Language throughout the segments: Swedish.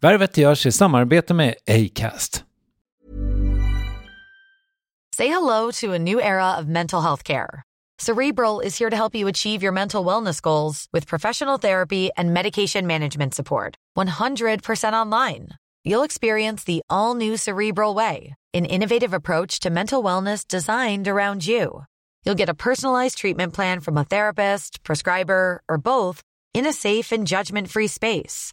Värvet görs i samarbete med Acast. Say hello to a new era of mental health care. Cerebral is here to help you achieve your mental wellness goals with professional therapy and medication management support. 100% online. You'll experience the all new Cerebral Way, an innovative approach to mental wellness designed around you. You'll get a personalized treatment plan from a therapist, prescriber, or both in a safe and judgment free space.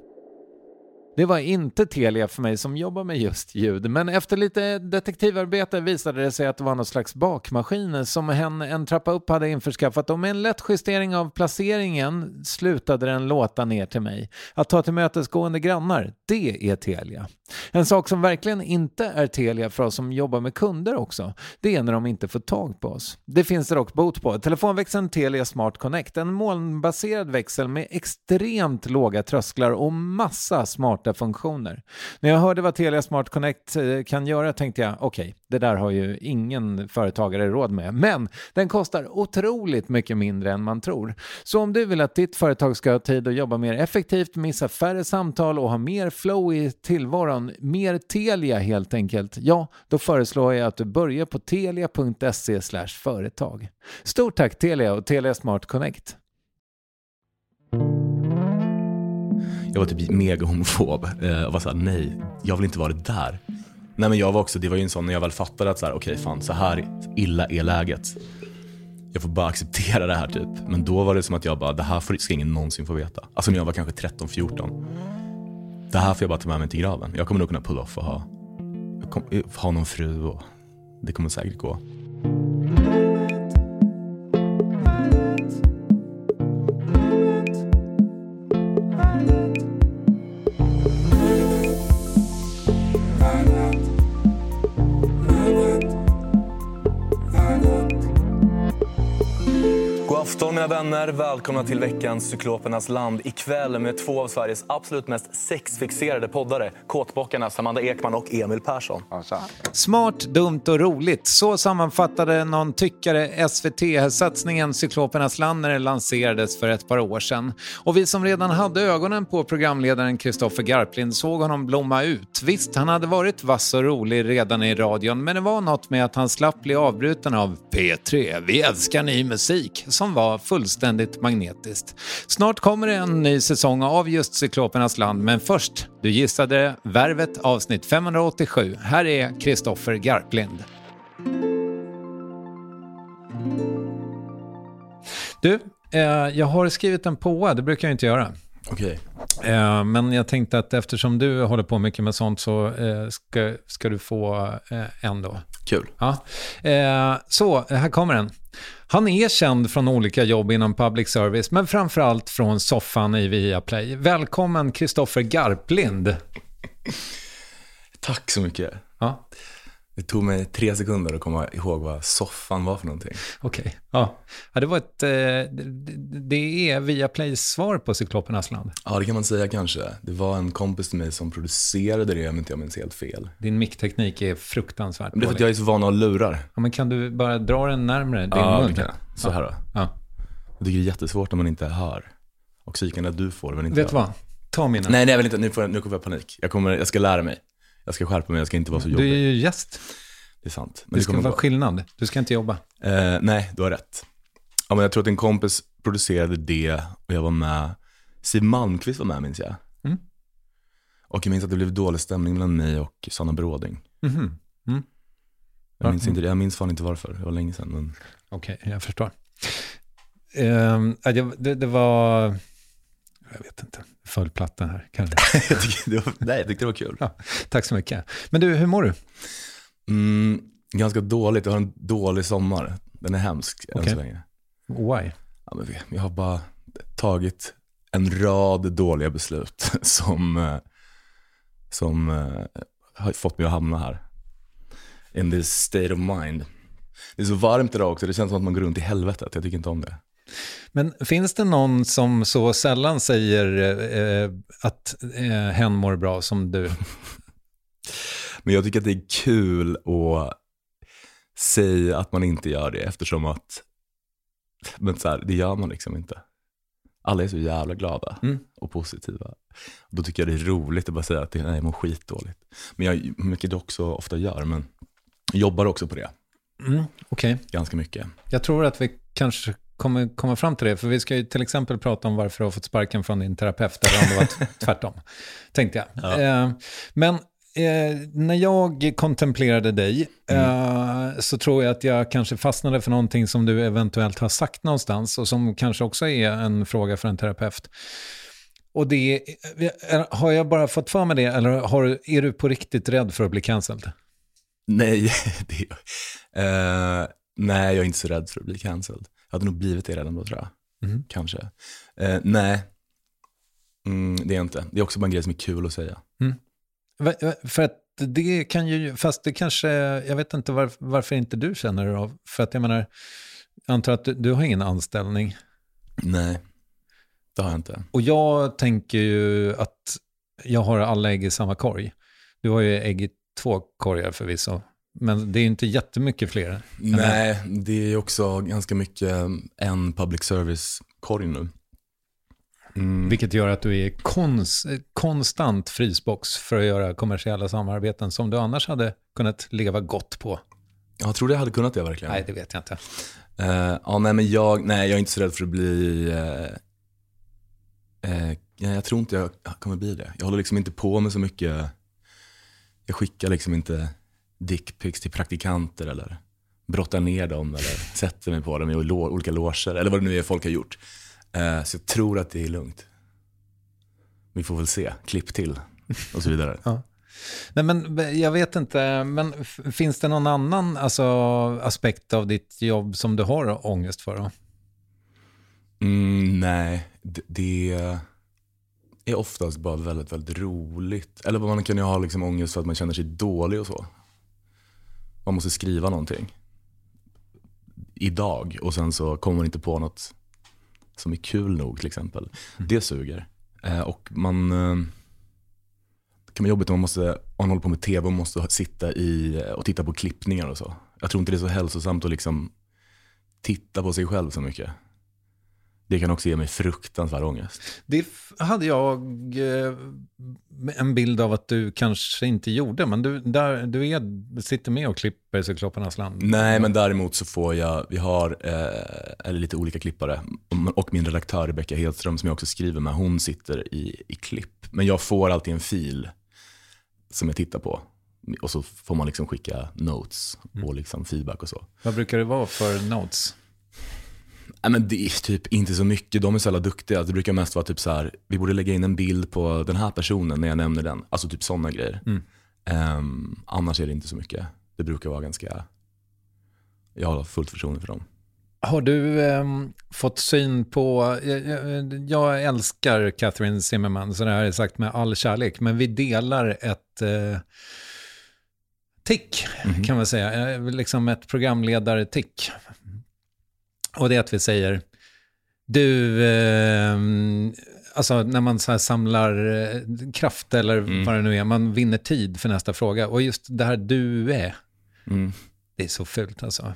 Det var inte Telia för mig som jobbar med just ljud, men efter lite detektivarbete visade det sig att det var någon slags bakmaskin som hen en trappa upp hade införskaffat och med en lätt justering av placeringen slutade den låta ner till mig. Att ta tillmötesgående grannar, det är Telia. En sak som verkligen inte är Telia för oss som jobbar med kunder också, det är när de inte får tag på oss. Det finns det dock bot på. Telefonväxeln Telia Smart Connect, en molnbaserad växel med extremt låga trösklar och massa smarta funktioner. När jag hörde vad Telia Smart Connect eh, kan göra tänkte jag, okej, okay, det där har ju ingen företagare råd med. Men den kostar otroligt mycket mindre än man tror. Så om du vill att ditt företag ska ha tid att jobba mer effektivt, missa färre samtal och ha mer flow i tillvaron, mer Telia helt enkelt, ja, då föreslår jag att du börjar på telia.se företag. Stort tack Telia och Telia Smart Connect. Jag var typ mega homofob eh, och var såhär, nej, jag vill inte vara det där. Nej men jag var också, det var ju en sån när jag väl fattade att så här, okej okay, fan så här illa är läget. Jag får bara acceptera det här typ. Men då var det som att jag bara, det här ska ingen någonsin få veta. Alltså när jag var kanske 13-14. Det här får jag bara ta med mig till graven. Jag kommer nog kunna pull off och ha, ha någon fru och det kommer säkert gå. Mina vänner. Välkomna till veckans Cyklopernas land. Ikväll med två av Sveriges absolut mest sexfixerade poddare. Kåtbockarna Samanda Ekman och Emil Persson. Smart, dumt och roligt. Så sammanfattade någon tyckare SVT-satsningen Cyklopernas land när den lanserades för ett par år sedan. Och vi som redan hade ögonen på programledaren Kristoffer Garplind såg honom blomma ut. Visst, han hade varit vass och rolig redan i radion, men det var något med att han slapp bli avbruten av P3, vi älskar ny musik, som var fullständigt magnetiskt. Snart kommer det en ny säsong av just Cyklopernas land, men först, du gissade Värvet avsnitt 587. Här är Kristoffer Garplind. Du, eh, jag har skrivit en påa, det brukar jag inte göra. Okej. Eh, men jag tänkte att eftersom du håller på mycket med sånt så eh, ska, ska du få eh, en då. Kul. Ja. Så, här kommer den. Han är känd från olika jobb inom public service, men framförallt från soffan i Viaplay. Välkommen Kristoffer Garplind. Tack så mycket. Ja. Det tog mig tre sekunder att komma ihåg vad soffan var för någonting. Okej. Ja. ja, det var ett... Eh, det, är via Plays svar på Cyklopernas land. Ja, det kan man säga kanske. Det var en kompis till mig som producerade det, om inte jag minns helt fel. Din mickteknik är fruktansvärt Men det är för att jag är så van att ha lurar. Ja, men kan du bara dra den närmare din Ja, mun? jag. Så här då. Ja. Jag tycker det är jättesvårt när man inte hör. Och psyken att du får, men inte Vet du vad? Ta mina. Nej, nej, jag vill inte. Nu, får jag, nu kommer jag panik. Jag, kommer, jag ska lära mig. Jag ska skärpa mig, jag ska inte vara så Du är jobbig. ju gäst. Det är sant. Men Det ska kommer vara gå. skillnad. Du ska inte jobba. Eh, nej, du har rätt. Ja, men jag tror att en kompis producerade det och jag var med. Siw Malmkvist var med minns jag. Mm. Och jag minns att det blev dålig stämning mellan mig och Sanna Bråding. Mhm. Mm. Jag minns, inte, jag minns fan inte varför, det var länge sedan. Men... Okej, jag förstår. Det, det, det var... Jag vet inte. Föll platten här kanske. jag tyckte det var, nej, jag tyckte det var kul. Ja, tack så mycket. Men du, hur mår du? Mm, ganska dåligt, jag har en dålig sommar. Den är hemsk än Okej. så länge. Why? Ja, men vi, vi har bara tagit en rad dåliga beslut som, eh, som eh, har fått mig att hamna här. In this state of mind. Det är så varmt idag också, det känns som att man går runt i helvetet. Jag tycker inte om det. Men finns det någon som så sällan säger eh, att eh, hen mår bra som du? Men jag tycker att det är kul att säga att man inte gör det eftersom att, men så här, det gör man liksom inte. Alla är så jävla glada Mm. och positiva. Då tycker jag det är roligt att bara säga att det- nej, jag mår skitdåligt. Men jag, vilket jag också ofta gör, men jobbar också på det Mm, Okej, ganska mycket. jag tror att vi kanske kommer komma fram till det, för vi ska ju till exempel prata om varför du har fått sparken från din terapeut, eller om det var tvärtom, tänkte jag. Eh, men eh, när jag kontemplerade dig eh, så tror jag att jag kanske fastnade för någonting som du eventuellt har sagt någonstans och som kanske också är en fråga för en terapeut. Och det är, har jag bara fått för mig det, eller har, är du på riktigt rädd för att bli cancelled? Nej, det, eh, nej, jag är inte så rädd för att bli cancelled. Jag hade nog blivit det redan då tror jag. Mhm. Kanske. Eh, nej, mm, det är jag inte. Det är också bara en grej som är kul att säga. Va- För att det kan ju, fast det kanske, jag vet inte var, varför inte du känner det av. För att jag menar, jag antar att du, du har ingen anställning. Nej, det har jag inte. Och jag tänker ju att jag har alla ägg i samma korg. Du har ju ägg i två korgar förvisso. Men det är inte jättemycket fler. Nej, det är också ganska mycket en public service-korg nu. Mm. Vilket gör att du är kons, konstant frysbox för att göra kommersiella samarbeten som du annars hade kunnat leva gott på. Jag tror det hade kunnat det verkligen. Nej, det vet jag inte. Eh, ja, nej, men jag, nej, jag är inte så rädd för att bli... eh, nej, jag tror inte jag kommer bli det. Jag håller liksom inte på med så mycket... Jag skickar liksom inte dickpics till praktikanter eller brottar ner dem eller sätter mig på dem i olika loger eller vad det nu är folk har gjort. Eh, så jag tror att det är lugnt. Vi får väl se, klipp till och så vidare. Nej, men jag vet inte, men finns det någon annan alltså, aspekt av ditt jobb som du har ångest för? Mm, nej, det, det är oftast bara väldigt, väldigt roligt. Eller man kan ju ha liksom ångest för att man känner sig dålig och så. Man måste skriva någonting idag och sen så kommer man inte på något som är kul nog till exempel. Det suger. Eh, och man eh, kan vara jobbigt om man, måste, om man håller på med tv och måste sitta i och titta på klippningar och så. Jag tror inte det är så hälsosamt att liksom titta på sig själv så mycket. Det kan också ge mig fruktansvärd ångest. Det hade jag eh, en bild av att du kanske inte gjorde, men du, där, du är, sitter med och klipper Cyklopernas land. Nej, men däremot så får jag, vi har, eh, eller lite olika klippare, och min redaktör Rebecka Hedström som jag också skriver med, hon sitter i, i klipp. Men jag får alltid en fil som jag tittar på. Och så får man liksom skicka notes och liksom feedback och så. Vad brukar det vara för notes? Nej, men det är typ inte så mycket, de är så jävla duktiga. Det brukar mest vara typ så här, vi borde lägga in en bild på den här personen när jag nämner den. Alltså typ sådana grejer. Mm. Ehm, annars är det inte så mycket. Det brukar vara ganska, jag har fullt förtroende för dem. Har du ehm, fått syn på, jag, jag, jag älskar Catherine Zimmerman, så det här är sagt med all kärlek, men vi delar ett, eh, tick, kan man säga. Eh, Liksom ett programledare-tick. Och det är att vi säger, du, eh, alltså när man så samlar eh, kraft eller vad det nu är, man vinner tid för nästa fråga. Och just det här du är, Mm. det är så fult alltså.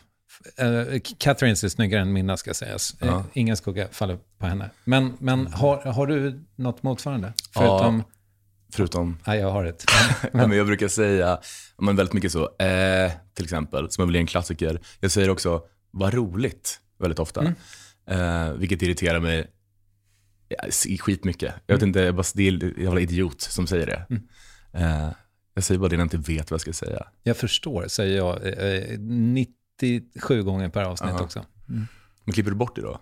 Uh, Catherines är snyggare än mina ska sägas. Eh, Ja. ingen skugga faller på henne. Men, men har, har du något motsvarande? Förutom, Förutom, nej jag har ett. men jag brukar säga men väldigt mycket så, eh, till exempel, som är väl en klassiker. Jag säger också, vad roligt, väldigt ofta. Eh, vilket irriterar mig ja, skitmycket. Jag vet inte, jag, bara, det är en jävla idiot som säger det. Eh, jag säger bara det när jag inte vet vad jag ska säga. Jag förstår, säger jag eh, 97 gånger per avsnitt Ja. också. Men klipper du bort det då?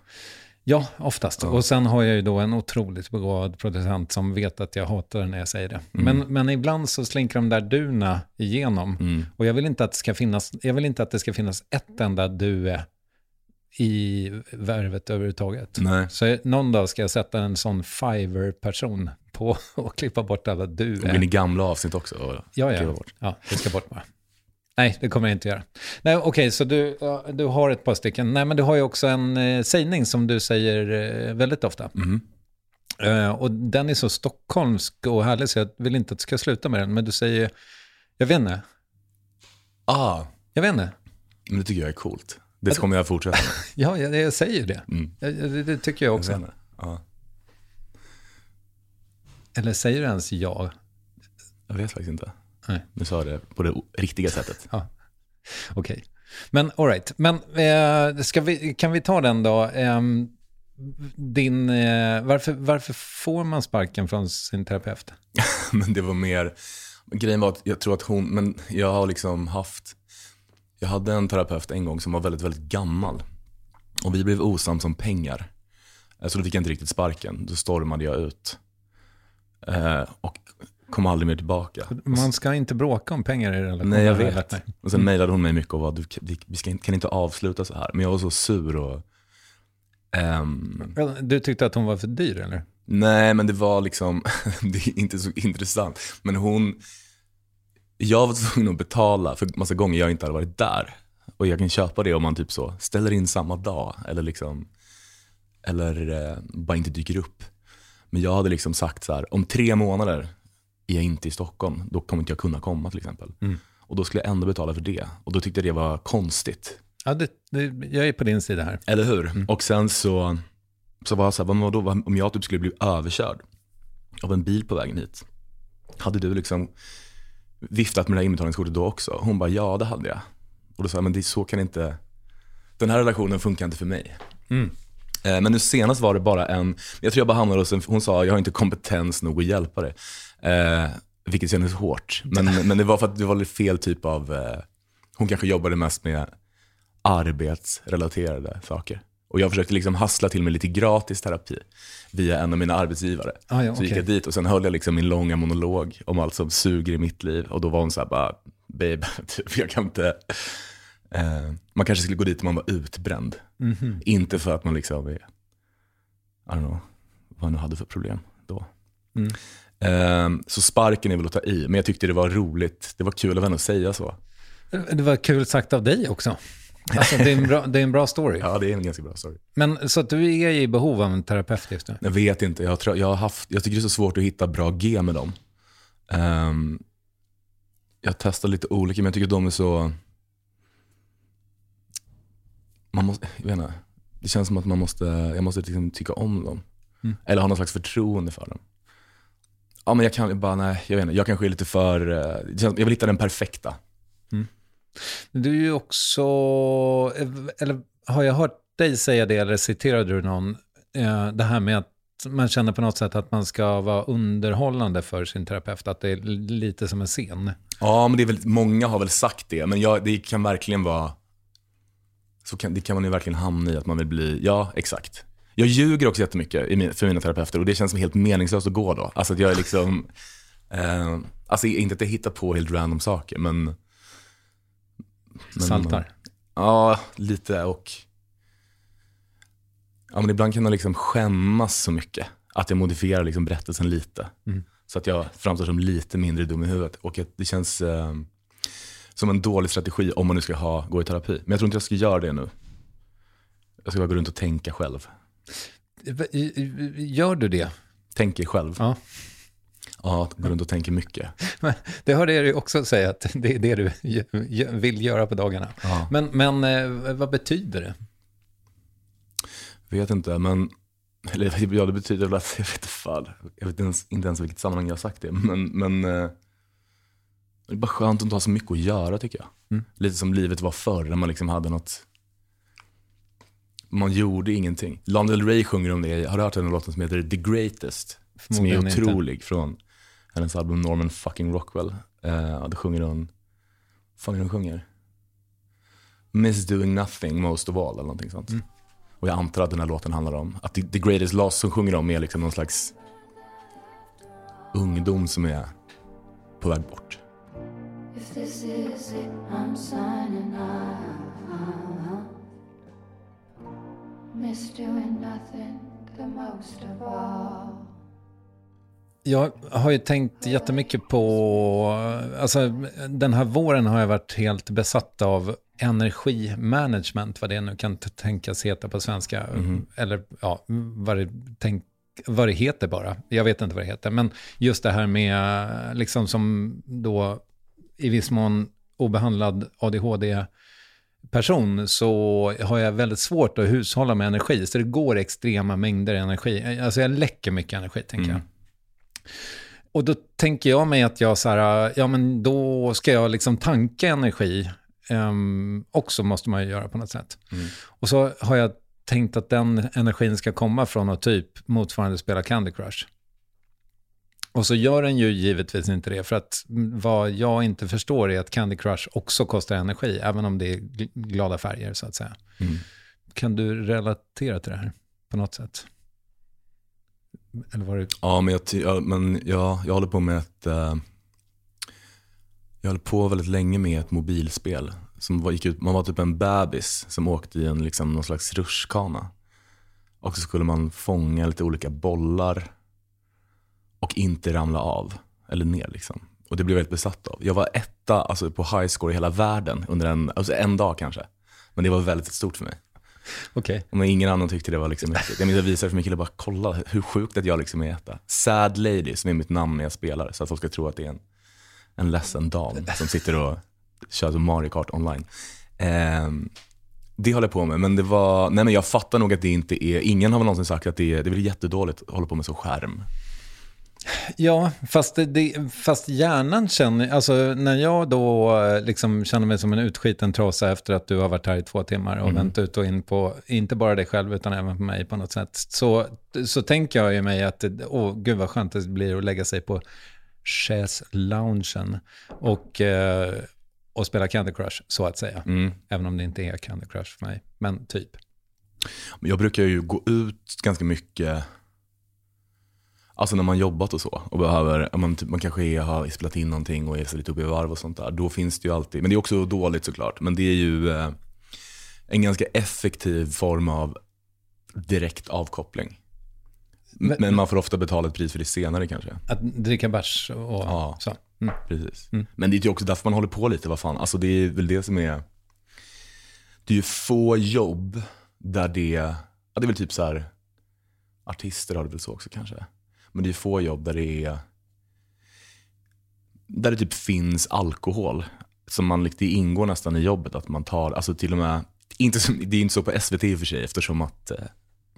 Ja, oftast. Och sen har jag ju då en otroligt begåvad producent som vet att jag hatar det när jag säger det. Men, men ibland så slinker de där duna igenom. Mm. Och jag vill, inte att det ska finnas, jag vill inte att det ska finnas ett enda due i värvet överhuvudtaget. Nej. Så någon dag ska jag sätta en sån Fiverr-person på och klippa bort alla gå in i due. gamla avsnitt också och Ja, ja. bort. ja, det ska bort bara. Nej, det kommer jag inte göra. Nej, okej, så du, du har ett par stycken. Nej, men du har ju också en eh, sägning som du säger eh, väldigt ofta. Mhm. Eh, och den är så stockholmsk och härlig så jag vill inte att du ska sluta med den. Men du säger, jag vet inte, Ah, jag vet inte. men det tycker jag är coolt. Det kommer jag fortsätta med. Ja, jag, jag säger det. Mm. Det, det tycker jag också. Ja, Eller säger du ens ja? jag vet faktiskt inte. Nej. Nu sa jag det på det riktiga sättet. Ja. Okej. Men all right. Men eh, ska vi, kan vi ta den då? Ehm, din, eh, varför, varför får man sparken från sin terapeut? Men det var mer, grejen var att jag tror att hon, men jag har liksom haft, jag hade en terapeut en gång som var väldigt, väldigt gammal. Och vi blev osams om pengar. Eh, Så då fick jag inte riktigt sparken. Då stormade jag ut. Eh, och kom aldrig mer tillbaka. Man ska inte bråka om pengar i relationer. Nej, jag vet. Och sen mejlade hon mig mycket och var, du, vi, ska, kan inte avsluta så här. Men jag var så sur och... ehm, Du tyckte att hon var för dyr eller? Nej, men det var liksom, det är inte så intressant. Men hon, jag var tvungen att betala för massa gånger jag inte hade varit där. Och jag kan köpa det om man typ så ställer in samma dag eller liksom, eller eh, bara inte dyker upp. Men jag hade liksom sagt så här, om tre månader är jag inte i Stockholm, då kommer inte jag kunna komma till exempel. Och då skulle jag ändå betala för det. Och då tyckte jag det var konstigt. Ja, det, det, jag är på din sida här. Eller hur? Och sen så, så var jag så här, vad- om jag typ skulle bli överkörd av en bil på vägen hit. Hade du liksom viftat med det här inbetalningskortet då också? Hon bara, ja det hade jag. Och då sa jag, men det, så kan inte, den här relationen funkar inte för mig. Eh, Men nu senast var det bara en, jag tror jag bara hamnade hos en, hon sa, jag har inte kompetens nog att hjälpa dig. Eh, vilket kändes hårt. Men, men det var för att det var lite fel typ av, eh, hon kanske jobbade mest med arbetsrelaterade saker. Och jag försökte liksom hassla till mig lite gratis terapi via en av mina arbetsgivare. Ah, ja, Så gick okej. jag dit och sen höll jag liksom min långa monolog om allt som suger i mitt liv. Och då var hon så här bara, babe, typ, jag kan inte... Eh, man kanske skulle gå dit om man var utbränd. Mhm. Inte för att man liksom är, I don't know, vad man nu hade för problem då. Mm. Eh, så sparken är väl att ta i, men jag tyckte det var roligt. Det var kul av henne att säga så. Det var kul sagt av dig också. Alltså, det, är en bra, det är en bra story. Ja, det är en ganska bra story. Men så att du är i behov av en terapeut just nu? Jag vet inte, jag, tror, jag, har haft, jag tycker det är så svårt att hitta bra G med dem. Ehm, jag testar lite olika, men jag tycker de är så... Man måste, jag vet inte, det känns som att man måste, jag måste liksom tycka om dem. Mm. Eller ha någon slags förtroende för dem. Ja, men jag kan bara, nej, jag vet inte, jag kanske är lite för, eh, jag vill hitta den perfekta. Du är ju också, eller har jag hört dig säga det, eller citerade du någon, eh, det här med att man känner på något sätt att man ska vara underhållande för sin terapeut, att det är lite som en scen. Ja, men det är väl, många har väl sagt det, men jag, det kan verkligen vara, så kan, det kan man ju verkligen hamna i, att man vill bli, ja exakt. Jag ljuger också jättemycket för mina terapeuter och det känns som helt meningslöst att gå då. Alltså att jag är liksom, eh, alltså inte att jag hittar på helt random saker, men men Saltar. Ja, lite och... Ja, men ibland kan man liksom skämmas så mycket att jag modifierar liksom berättelsen lite. Så att jag framstår som lite mindre dum i huvudet. Och det känns... Eh, som en dålig strategi om man nu ska ha, gå i terapi. Men jag tror inte jag ska göra det nu. Jag ska bara gå runt och tänka själv. Gör du det? Tänker själv. Ja. Ja, gå runt och tänker mycket. Men det hörde jag dig också säga att det är det du vill göra på dagarna. Ja. Men, men eh, vad betyder det? Vet inte, men eller, ja, det betyder väl att, jag vet fan, jag vet inte ens, inte ens vilket sammanhang jag har sagt det. Men, men eh, det är bara skönt att inte ha så mycket att göra tycker jag. Mm. Lite som livet var förr, när man liksom hade något, man gjorde ingenting. Lana Del Rey sjunger om det, har du hört den låten som heter The Greatest? Som är Förmodligen inte. otrolig från hennes album Norman fucking Rockwell. Uh, då sjunger hon, vad fan är hon sjunger? Miss doing nothing most of all eller någonting sånt. Mm. Och jag antar att den här låten handlar om, att the, greatest loss som sjunger om är liksom någon slags ungdom som är på väg bort. If this is it, I'm signing out. Miss doing nothing the most of all. Jag har ju tänkt jättemycket på, alltså den här våren har jag varit helt besatt av energimanagement, vad det nu kan tänkas heta på svenska. Eller ja, vad det, tänk, vad det heter bara. Jag vet inte vad det heter. Men just det här med, liksom som då i viss mån obehandlad ADHD-person så har jag väldigt svårt att hushålla med energi. Så det går extrema mängder energi. Alltså jag läcker mycket energi, tänker jag. Och då tänker jag mig att jag så här, ja men då ska jag liksom tanka energi. Um, också måste man ju göra på något sätt. Och så har jag tänkt att den energin ska komma från att typ motsvarande spela Candy Crush. Och så gör den ju givetvis inte det, för att mm, vad jag inte förstår är att Candy Crush också kostar energi, även om det är gl- glada färger så att säga. Kan du relatera till det här på något sätt? Eller var det... Ja, men jag, men jag, jag håller på med ett, eh, jag höll på väldigt länge med ett mobilspel. Som var, gick ut, man var typ en bebis som åkte i en, liksom, någon slags rutschkana. Och så skulle man fånga lite olika bollar och inte ramla av eller ner liksom. Och det blev jag väldigt besatt av. Jag var etta alltså, på high score i hela världen under en, alltså en dag kanske. Men det var väldigt stort för mig. Okej. Men ingen annan tyckte det var liksom häftigt. Jag minns att jag visade för min kille, bara kolla hur sjukt att jag liksom är etta. Sad Lady, som är mitt namn när jag spelar, så att folk ska tro att det är en, en ledsen dam som sitter och kör Mario Kart online. Ehm, det håller jag på med, men det var, nej men jag fattar nog att det inte är, ingen har väl någonsin sagt att det är, det är väl jättedåligt att hålla på med så skärm. Ja, fast, det- fast hjärnan känner, alltså när jag då eh, liksom känner mig som en utskiten trasa efter att du har varit här i två timmar och vänt ut och in på, inte bara dig själv utan även på mig på något sätt, så, så tänker jag ju mig att, åh gud vad skönt det blir att lägga sig på chaise-loungen och, eh, och spela Candy Crush, så att säga. Även om det inte är Candy Crush för mig, men typ. Jag brukar ju gå ut ganska mycket, alltså när man jobbat och så och behöver, man, typ, man kanske är, har spelat in någonting och är så lite uppe i varv och sånt där. Då finns det ju alltid, men det är också dåligt såklart, men det är ju eh, en ganska effektiv form av direkt avkoppling. Men- Men, man får ofta betala ett pris för det senare kanske. Att dricka bärs och Ja. så. Mm. Precis. Men det är ju också därför man håller på lite, vad fan. Alltså det är väl det som är, det är ju få jobb där det, ja det är väl typ så här, artister har det väl så också kanske. Men det är få jobb där det är, där det typ finns alkohol. Som man, det ingår nästan i jobbet att man tar, alltså till och med, inte som, det är inte så på SVT i och för sig eftersom att eh,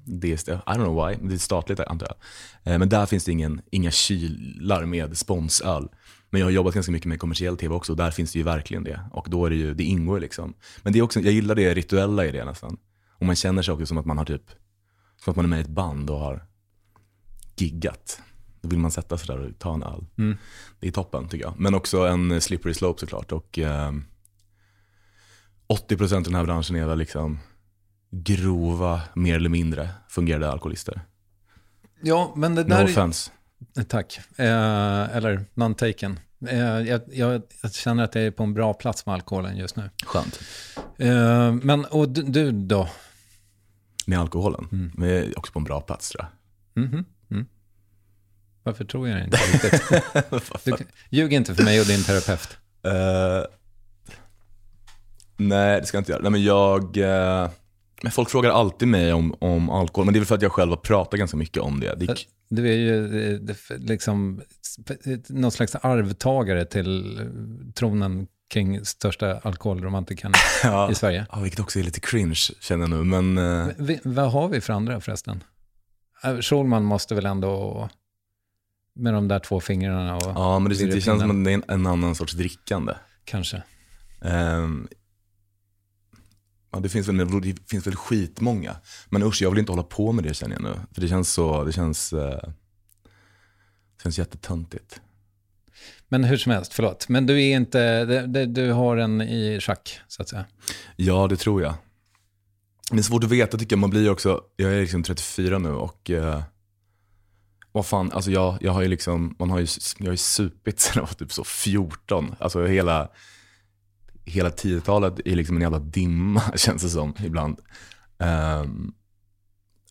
det är, I don't know why, men det är statligt antar jag. Eh, men där finns det ingen, inga kylar med sponsöl. Men jag har jobbat ganska mycket med kommersiell tv också och där finns det ju verkligen det. Och då är det ju, det ingår liksom. Men det är också, jag gillar det rituella i det nästan. Och man känner sig också som att man har typ, som att man är med i ett band och har giggat. Då vill man sätta sig där och ta en öl. Det är toppen tycker jag. Men också en slippery slope såklart. Och eh, 80% av den här branschen är väl liksom grova, mer eller mindre fungerande alkoholister. Ja, men det No där... är- offense. Tack. Eh, eller none-taken. Eh, jag, jag, jag känner att jag är på en bra plats med alkoholen just nu. Skönt. Eh, men, och du, du då? Med alkoholen. Men jag är också på en bra plats tror jag. Mm. Varför tror jag det inte riktigt? Du, ljug inte för mig och din terapeut. Eh, Nej, det ska jag inte göra. Nej, men jag... Eh, men folk frågar alltid mig om, om alkohol, men det är väl för att jag själv har pratat ganska mycket om det. det Du är ju eh, liksom någon slags arvtagare till eh, tronen kring största alkoholromantikern ja, i Sverige. ja, vilket också är lite cringe, känner jag nu. Men eh, Vi, vad har vi för andra förresten? Eh, Schulman måste väl ändå, med de där två fingrarna och ja, men det, det känns som att det är en, en annan sorts drickande. kanske. Ehm, ja, det finns, väl, det finns väl skitmånga. Men usch, jag vill inte hålla på med det känner jag nu. För det känns så, det känns, det känns jättetöntigt. Men hur som helst, förlåt. Men du är inte, det, det, du har en i schack, så att säga. Ja, det tror jag. Det är svårt att veta tycker jag. Man blir också, jag är liksom 34 nu och eh, vad fan, alltså jag, jag har ju liksom, man har ju, jag har ju supit sen jag var typ så 14. Alltså hela, hela 10-talet är liksom en jävla dimma känns det som ibland. Ehm,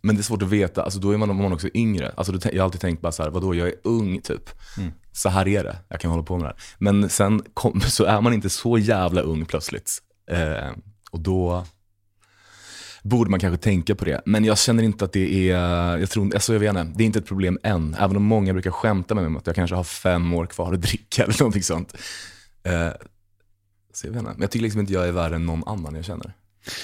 men det är svårt att veta, alltså då är man, man också yngre. Alltså jag har alltid tänkt bara så här, vadå jag är ung typ. Så här är det, jag kan hålla på med det här. Men sen kom, så är man inte så jävla ung plötsligt. Ehm, och då borde man kanske tänka på det. Men jag känner inte att det är, jag tror, alltså jag vet inte, det är inte ett problem än. Även om många brukar skämta med mig om att jag kanske har fem år kvar att dricka eller någonting sånt. Eh, så jag vet inte. Men jag tycker liksom inte jag är värre än någon annan jag känner.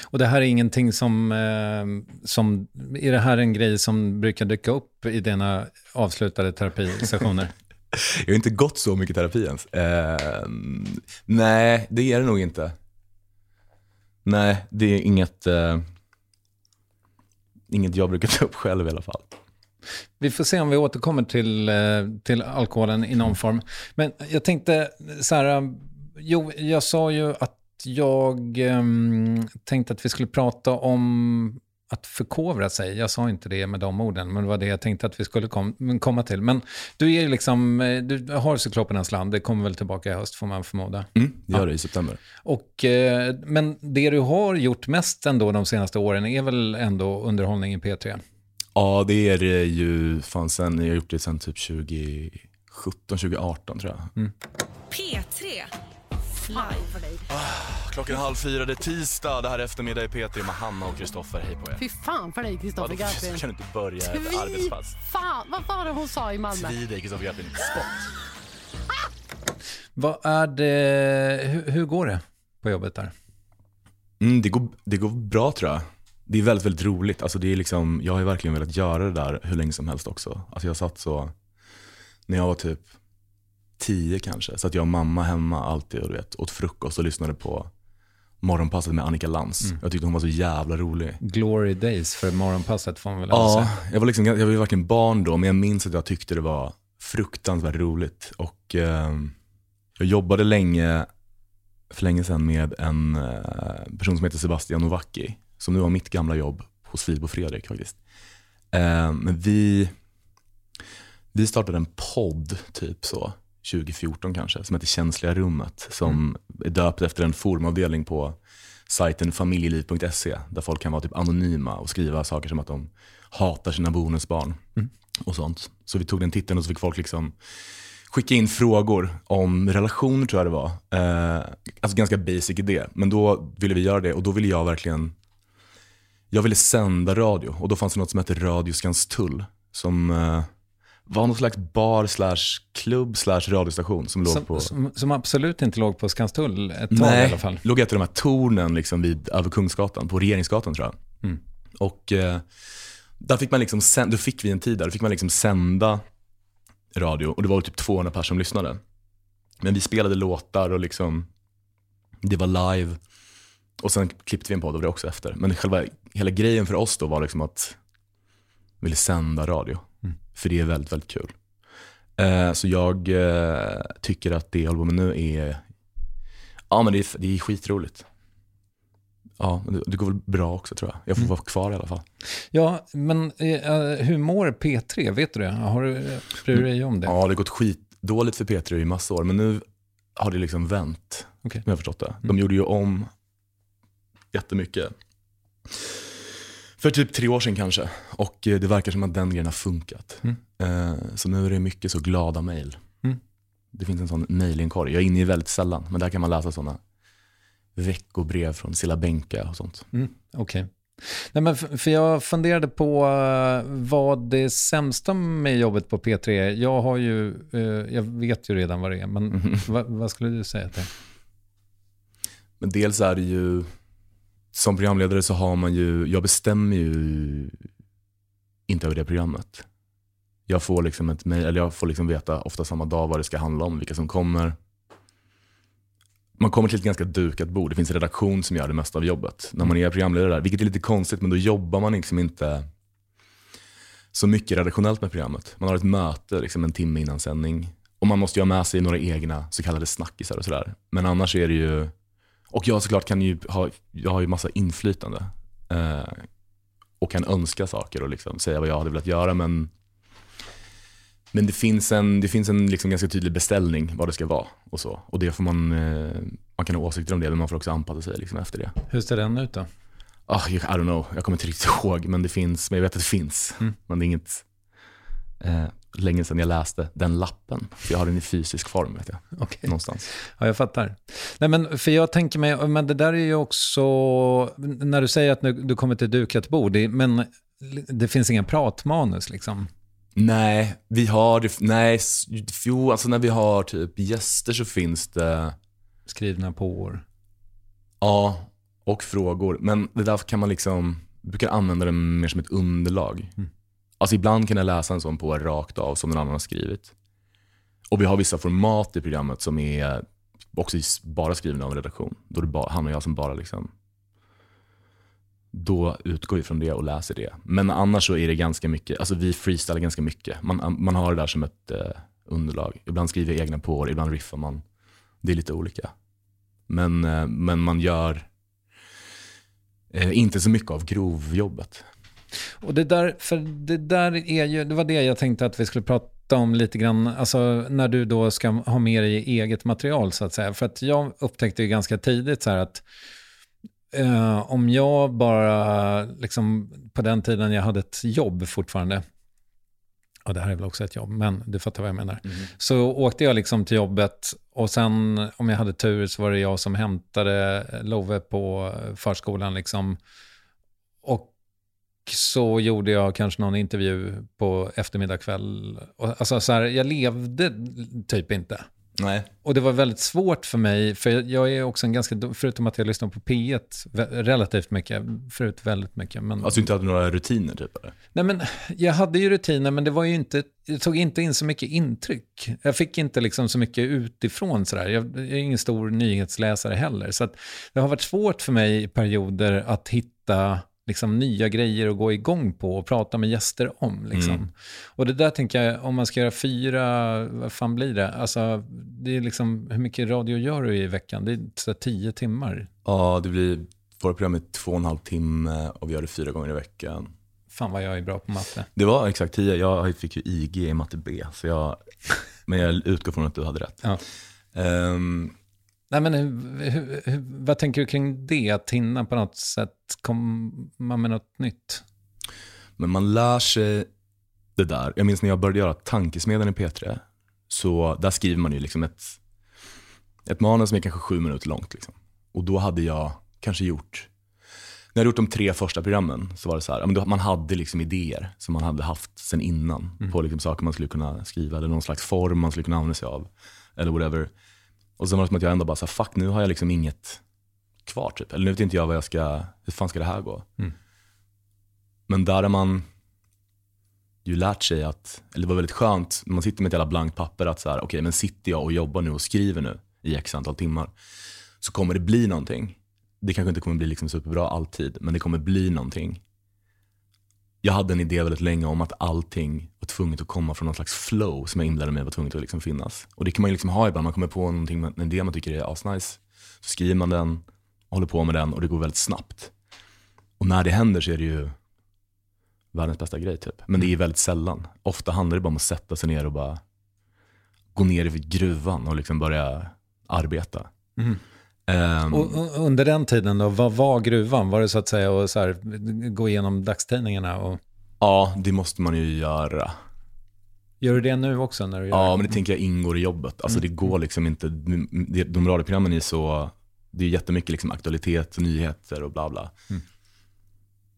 Och det här är ingenting som, eh, som, är det här en grej som brukar dyka upp i dina avslutade terapisessioner? Jag har inte gått så mycket terapi ens. Eh, nej, det är det nog inte. Nej, det är inget, eh, inget jag brukar ta upp själv i alla fall. Vi får se om vi återkommer till, eh, till alkoholen i någon form. Men jag tänkte så här, eh, jo, jag sa ju att jag um, tänkte att vi skulle prata om att förkovra sig. Jag sa inte det med de orden, men det var det jag tänkte att vi skulle kom, komma till. Men du är ju liksom, eh, du har Cyklopernas land, det kommer väl tillbaka i höst får man förmoda. Mm, det gör det i september. Och, eh, men det du har gjort mest ändå de senaste åren är väl ändå underhållning i P3? Ja, det är det ju fan sen, jag har gjort det sen typ 2017, 2018 tror jag. P3. Fly för dig. Klockan är halv fyra, det är tisdag, det här är eftermiddag i P3 med Hanna och Kristoffer. Hej på er. Fy fan för dig Kristoffer Garplind. kan du inte börja ett Fy arbetspass? fan, vad var det hon sa i Malmö? Tvi dig Kristoffer Garplind, spot. Vad är det, hur, hur går det på jobbet där? Mm, det, går, det går bra tror jag. Det är väldigt, väldigt roligt. Alltså, det är liksom, jag har verkligen velat göra det där hur länge som helst också. Alltså, jag satt så, när jag var typ tio kanske, så att jag och mamma hemma alltid och vet, åt frukost och lyssnade på Morgonpasset med Annika Lantz. Jag tyckte hon var så jävla rolig. Glory days för morgonpasset får man väl ändå Ja, säga. jag var, liksom, jag var varken barn då, men jag minns att jag tyckte det var fruktansvärt roligt. Och eh, jag jobbade länge, för länge sedan med en eh, person som heter Sebastian Novacki, som nu har mitt gamla jobb hos Filip och Fredrik faktiskt. Eh, men vi, vi startade en podd typ så, 2014 kanske, som heter Känsliga rummet, som är döpt efter en forumavdelning på sajten familjeliv.se, där folk kan vara typ anonyma och skriva saker som att de hatar sina bonusbarn och sånt. Så vi tog den titeln och så fick folk liksom skicka in frågor om relationer tror jag det var. Eh, alltså ganska basic idé. Men då ville vi göra det och då ville jag verkligen, jag ville sända radio och då fanns det något som hette Radio Skanstull som eh, var någon slags bar slash klubb slash radiostation som låg på... Som, som, som absolut inte låg på Skanstull ett tag i Nej, alla fall. låg ett av de här tornen liksom vid, över Kungsgatan, på Regeringsgatan tror jag. Mm. Och eh, där fick man liksom, då fick vi en tid där, då fick man liksom sända radio och det var typ 200 personer som lyssnade. Men vi spelade låtar och liksom, det var live. Och sen klippte vi en podd av det också efter. Men själva, hela grejen för oss då var liksom att vi ville sända radio. För det är väldigt, väldigt kul. Eh, så jag eh, tycker att det jag håller på med nu är, ja men det är, det är skitroligt. Ja, det, går väl bra också tror jag. Jag får vara kvar i alla fall. Ja, men eh, hur mår P3? Vet du det? Har du, bryr du dig om det? Ja, det har gått skitdåligt för P3 i massa år, men nu har det liksom vänt. Okej. Som jag har förstått det. De gjorde ju om jättemycket. För typ tre år sedan kanske. Och eh, det verkar som att den grejen har funkat. Eh, Så nu är det mycket så glada mejl. Mm. Det finns en sån mejlinkorg. Jag är inne i väldigt sällan, men där kan man läsa såna veckobrev från Silla Bänka och sånt. Mm, Okej. Nej, men för, jag funderade på eh, vad det sämsta med jobbet på P3 är. Jag har ju, jag vet ju redan vad det är, men Mhm. vad, vad skulle du säga till? Men dels är det ju, som programledare så har man ju, jag bestämmer ju inte över det programmet. Jag får liksom ett mail, eller jag får liksom veta ofta samma dag vad det ska handla om, vilka som kommer. Man kommer till ett ganska dukat bord, det finns en redaktion som gör det mesta av jobbet. När man är programledare där, vilket är lite konstigt, men då jobbar man liksom inte så mycket redaktionellt med programmet. Man har ett möte liksom en timme innan sändning. Och man måste ju ha med sig några egna så kallade snackisar och sådär. Men annars är det ju, och jag såklart kan ju ha, jag har ju massa inflytande. Eh, och kan önska saker och liksom säga vad jag hade velat göra. Men, men det finns en, det finns en liksom ganska tydlig beställning vad det ska vara. Och så. Och det får man, eh, man kan ha åsikter om det, men man får också anpassa sig liksom efter det. Hur ser den ut då? Ah, I don't know, jag kommer inte riktigt ihåg, men det finns, men jag vet att det finns. Mm. Men det är inget eh, länge sedan jag läste den lappen. För jag har den i fysisk form, vet jag. Okej. Någonstans. Ja, jag fattar. Nej, men för jag tänker mig, men det där är ju också, när du säger att nu, du kommer till dukat bord, det, men det finns ingen pratmanus liksom. Nej, vi har, det- nej, jo, alltså när vi har typ gäster så finns det, Skrivna på år. ja, och frågor. Men det där kan man liksom, brukar använda det mer som ett underlag. Mm. Alltså ibland kan jag läsa en sån på rakt av som någon annan har skrivit. Och vi har vissa format i programmet som är också bara skrivna av en redaktion. Då det bara, han och jag alltså som bara liksom, då utgår vi från det och läser det. Men annars så är det ganska mycket, alltså vi freestylar ganska mycket. Man, man har det där som ett eh, underlag. Ibland skriver jag egna på ibland riffar man. Det är lite olika. Men, eh, men man gör eh, inte så mycket av grovjobbet. Och det där, för det där är ju, det var det jag tänkte att vi skulle prata om lite grann, alltså när du då ska ha med dig eget material så att säga. För att jag upptäckte ju ganska tidigt så här att eh, om jag bara, liksom på den tiden jag hade ett jobb fortfarande, och det här är väl också ett jobb, men du fattar vad jag menar. Så åkte jag liksom till jobbet och sen om jag hade tur så var det jag som hämtade Love på förskolan liksom. Så gjorde jag kanske någon intervju på eftermiddag kväll. Alltså så här, jag levde typ inte. Nej. Och det var väldigt svårt för mig, för jag är också en ganska, förutom att jag lyssnar på P1 vä- relativt mycket, förut väldigt mycket. Men, Alltså inte hade några rutiner typ eller? nej men, jag hade ju rutiner, men det var ju inte, jag tog inte in så mycket intryck. Jag fick inte liksom så mycket utifrån sådär. Jag, jag är ingen stor nyhetsläsare heller. Så det har varit svårt för mig i perioder att hitta liksom, nya grejer att gå igång på och prata med gäster om. Liksom. Mm. Och det där tänker jag, om man ska göra fyra, vad fan blir det? Alltså, det är liksom, hur mycket radio gör du i veckan? Det är så tio timmar. Ja, det blir, våra program är två och en halv timme och vi gör det fyra gånger i veckan. Fan vad jag är bra på matte. Det var exakt tio, jag fick ju IG i matte B, så jag, men jag utgår från att du hade rätt. Ja. Ehm, Nej, men hur, hur, hur, vad tänker du kring det? Att hinna på något sätt komma med något nytt? men man lär sig det där. Jag minns när jag började göra Tankesmedjan i P3, så där skriver man ju liksom ett, ett manus som är kanske sju minuter långt. Liksom. Och då hade jag kanske gjort, när jag hade gjort de tre första programmen så var det så här, man hade liksom idéer som man hade haft sen innan på liksom saker man skulle kunna skriva eller någon slags form man skulle kunna använda sig av. Eller whatever. Och sen var det som att jag ändå bara, så här, fuck nu har jag liksom inget kvar typ. Eller nu vet inte jag vad jag ska, hur fan ska det här gå? Mm. Men där har man ju lärt sig att, eller det var väldigt skönt, när man sitter med ett jävla blankt papper att så här, okej men sitter jag och jobbar nu och skriver nu i x antal timmar, så kommer det bli någonting. Det kanske inte kommer bli liksom superbra alltid, men det kommer bli någonting. Jag hade en idé väldigt länge om att allting var tvunget att komma från någon slags flow som jag inbillade mig var tvunget att liksom finnas. Och det kan man ju liksom ha ibland, man kommer på någonting, en idé man tycker är asnice, så skriver man den, håller på med den och det går väldigt snabbt. Och när det händer så är det ju världens bästa grej typ. Men det är väldigt sällan. Ofta handlar det bara om att sätta sig ner och bara gå ner i gruvan och liksom börja arbeta. Mm. Ehm, Och, under den tiden då, vad var gruvan? Var det så att säga att så här, gå igenom dagstidningarna? Och, ja, det måste man ju göra. gör du det nu också? När du gör Ja, men det tänker jag ingår i jobbet. Alltså det går liksom inte, de radioprogrammen är så det är jättemycket liksom aktualitet, nyheter och bla bla.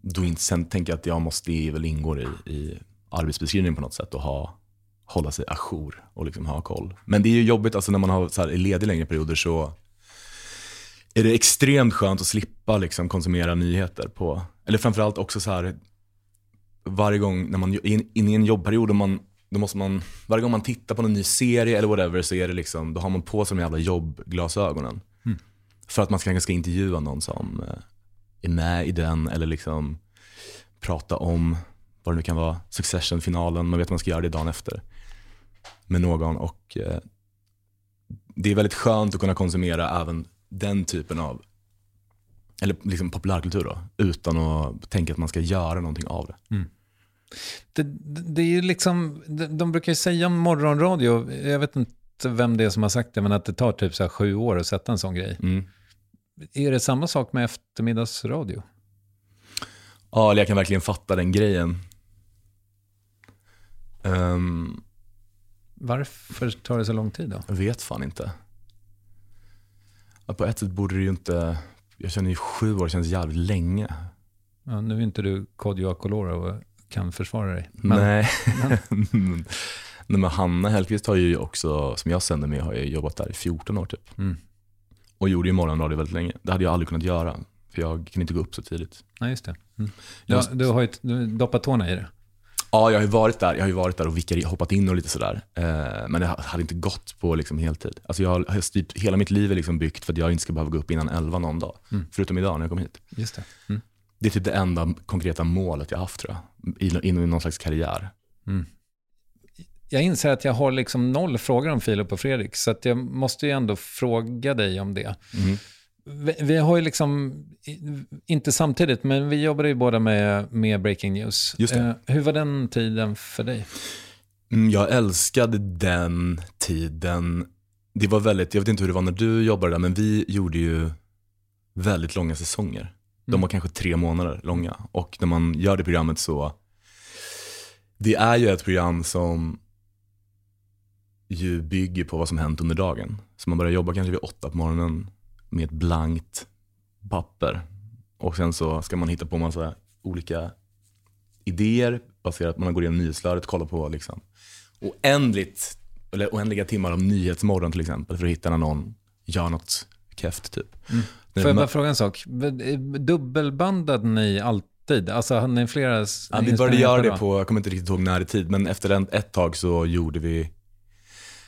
Då inte, sen tänker jag att jag måste, det väl ingår i, i arbetsbeskrivningen på något sätt och ha, hålla sig ajour och liksom ha koll. Men det är ju jobbigt, alltså när man har, så här, är ledig längre perioder så är det extremt skönt att slippa liksom, konsumera nyheter på, eller framförallt också så här varje gång när man är in- inne i en jobbperiod och man, då måste man, varje gång man tittar på en ny serie eller whatever så är det liksom, då har man på sig de jävla jobbglasögonen. För att man kanske ska intervjua någon som eh, är med i den eller liksom prata om vad det nu kan vara, Succession-finalen, man vet att man ska göra det dagen efter med någon och eh, det är väldigt skönt att kunna konsumera även den typen av eller liksom populärkultur då, utan att tänka att man ska göra någonting av det. Det, det, det är ju liksom, de, brukar ju säga om morgonradio, jag vet inte vem det är som har sagt det, men att det tar typ så sju år att sätta en sån grej. Mm. Är det samma sak med eftermiddagsradio? Ja, eller jag kan verkligen fatta den grejen. Ehm, Varför tar det så lång tid då? jag vet fan inte. Ja, på ett sätt borde det ju inte, jag känner ju sju år känns jävligt länge. Ja, nu är inte du Kodjo Akolora och kan försvara dig. Men, Nej. Nej men Hanna Hellquist har ju också, som jag sänder med, har ju jobbat där i 14 år typ. Mm. Och gjorde ju morgonradio väldigt länge. Det hade jag aldrig kunnat göra. För jag kan inte gå upp så tidigt. Nej, just det. Mm. Måste- du har ju du doppat tårna i det. Ja, jag har ju varit där, jag har ju varit där och vikari, hoppat in och lite sådär. Eh, men det hade inte gått på liksom heltid. Alltså jag har- styrt, hela mitt liv är liksom byggt för att jag inte ska behöva gå upp innan 11 någon dag. Förutom idag när jag kom hit. Just det. Mm. Det är typ det enda konkreta målet jag haft tror jag. I- Inom någon slags karriär. Jag inser att jag har liksom noll frågor om Filip och Fredrik, så att jag måste ju ändå fråga dig om det. Mm. Vi, vi har ju liksom, inte samtidigt, men vi jobbade ju båda med, med Breaking News. Eh, hur var den tiden för dig? Mm, Jag älskade den tiden. Det var väldigt, jag vet inte hur det var när du jobbade där, men vi gjorde ju väldigt långa säsonger. De var kanske tre månader långa. Och när man gör det programmet så, det är ju ett program som ju bygger på vad som hänt under dagen. Så man börjar jobba kanske vid åtta på morgonen med ett blankt papper. Och sen så ska man hitta på massa olika idéer baserat på att man går igenom nyhetsflödet, kollar på liksom oändligt, eller oändliga timmar om Nyhetsmorgon till exempel för att hitta när någon gör något keft typ. Mm. Får jag bara fråga en sak? Dubbelbandade ni alltid? Alltså hade ni flera Ja, vi började göra det på, jag kommer inte riktigt ihåg när i tid, men efter en, ett tag så gjorde vi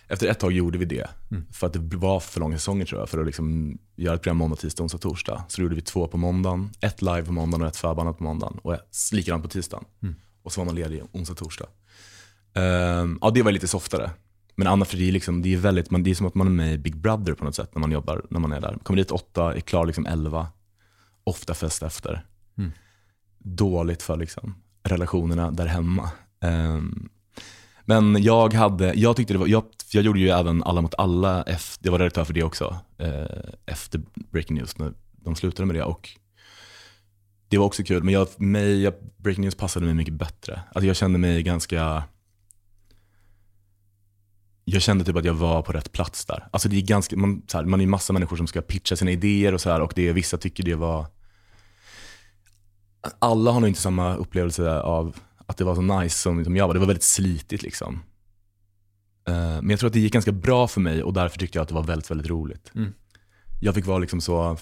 efter ett tag gjorde vi det. Mm. För att det var för långa säsonger tror jag, för att liksom göra ett program måndag, tisdag, onsdag, torsdag. Så då gjorde vi två på måndagen, ett live på måndagen och ett förbandat på måndagen. Och ett, likadant på tisdagen. Mm. Och så var man ledig onsdag, torsdag. Ehm, ja, det var lite softare. Men det är, liksom, det är väldigt, man, det är som att man är med i Big Brother på något sätt när man jobbar, när man är där. Kommer dit åtta, är klar liksom elva. Ofta fest efter. Mm. Dåligt för liksom relationerna där hemma. Ehm, men jag hade, jag tyckte det var, jag, jag gjorde ju även Alla mot alla, efter, jag var redaktör för det också, eh, efter Breaking News när de slutade med det. Och det var också kul, men jag, mig, jag, Breaking News passade mig mycket bättre. Alltså jag kände mig ganska, jag kände typ att jag var på rätt plats där. Alltså det är ganska, man, så här, man är ju massa människor som ska pitcha sina idéer och så här och det, vissa tycker det var, alla har nog inte samma upplevelse av att det var så nice som, som jag var. Det var väldigt slitigt liksom. Eh, men jag tror att det gick ganska bra för mig och därför tyckte jag att det var väldigt, väldigt roligt. Mm. Jag fick vara liksom så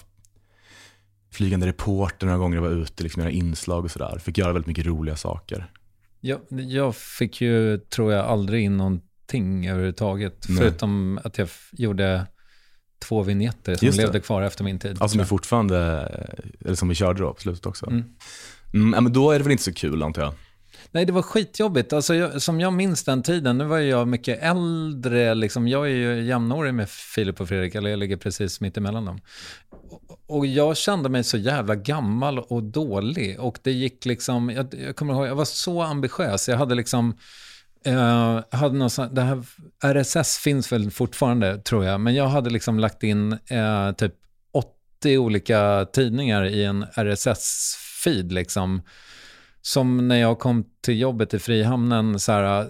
flygande reporter några gånger jag var ute, liksom göra inslag och sådär. Fick göra väldigt mycket roliga saker. Jag, jag fick ju, tror jag, aldrig in någonting överhuvudtaget. Nej. Förutom att jag gjorde två vignetter som levde kvar efter min tid. Alltså tror men jag. fortfarande, eller som vi körde då på slutet också. Mm. Mm, ja, men då är det väl inte så kul antar jag. Nej, det var skitjobbigt. Alltså, jag, som jag minns den tiden, nu var jag mycket äldre. Liksom, jag är ju jämnårig med Filip och Fredrik, eller jag ligger precis mitt emellan dem. Och, jag kände mig så jävla gammal och dålig. Och det gick liksom, jag, jag kommer ihåg, jag var så ambitiös. Jag hade liksom, eh, hade någon sån, det här, RSS finns väl fortfarande, tror jag. Men jag hade liksom lagt in eh, typ 80 olika tidningar i en RSS-feed liksom som när jag kom till jobbet i Frihamnen, så här,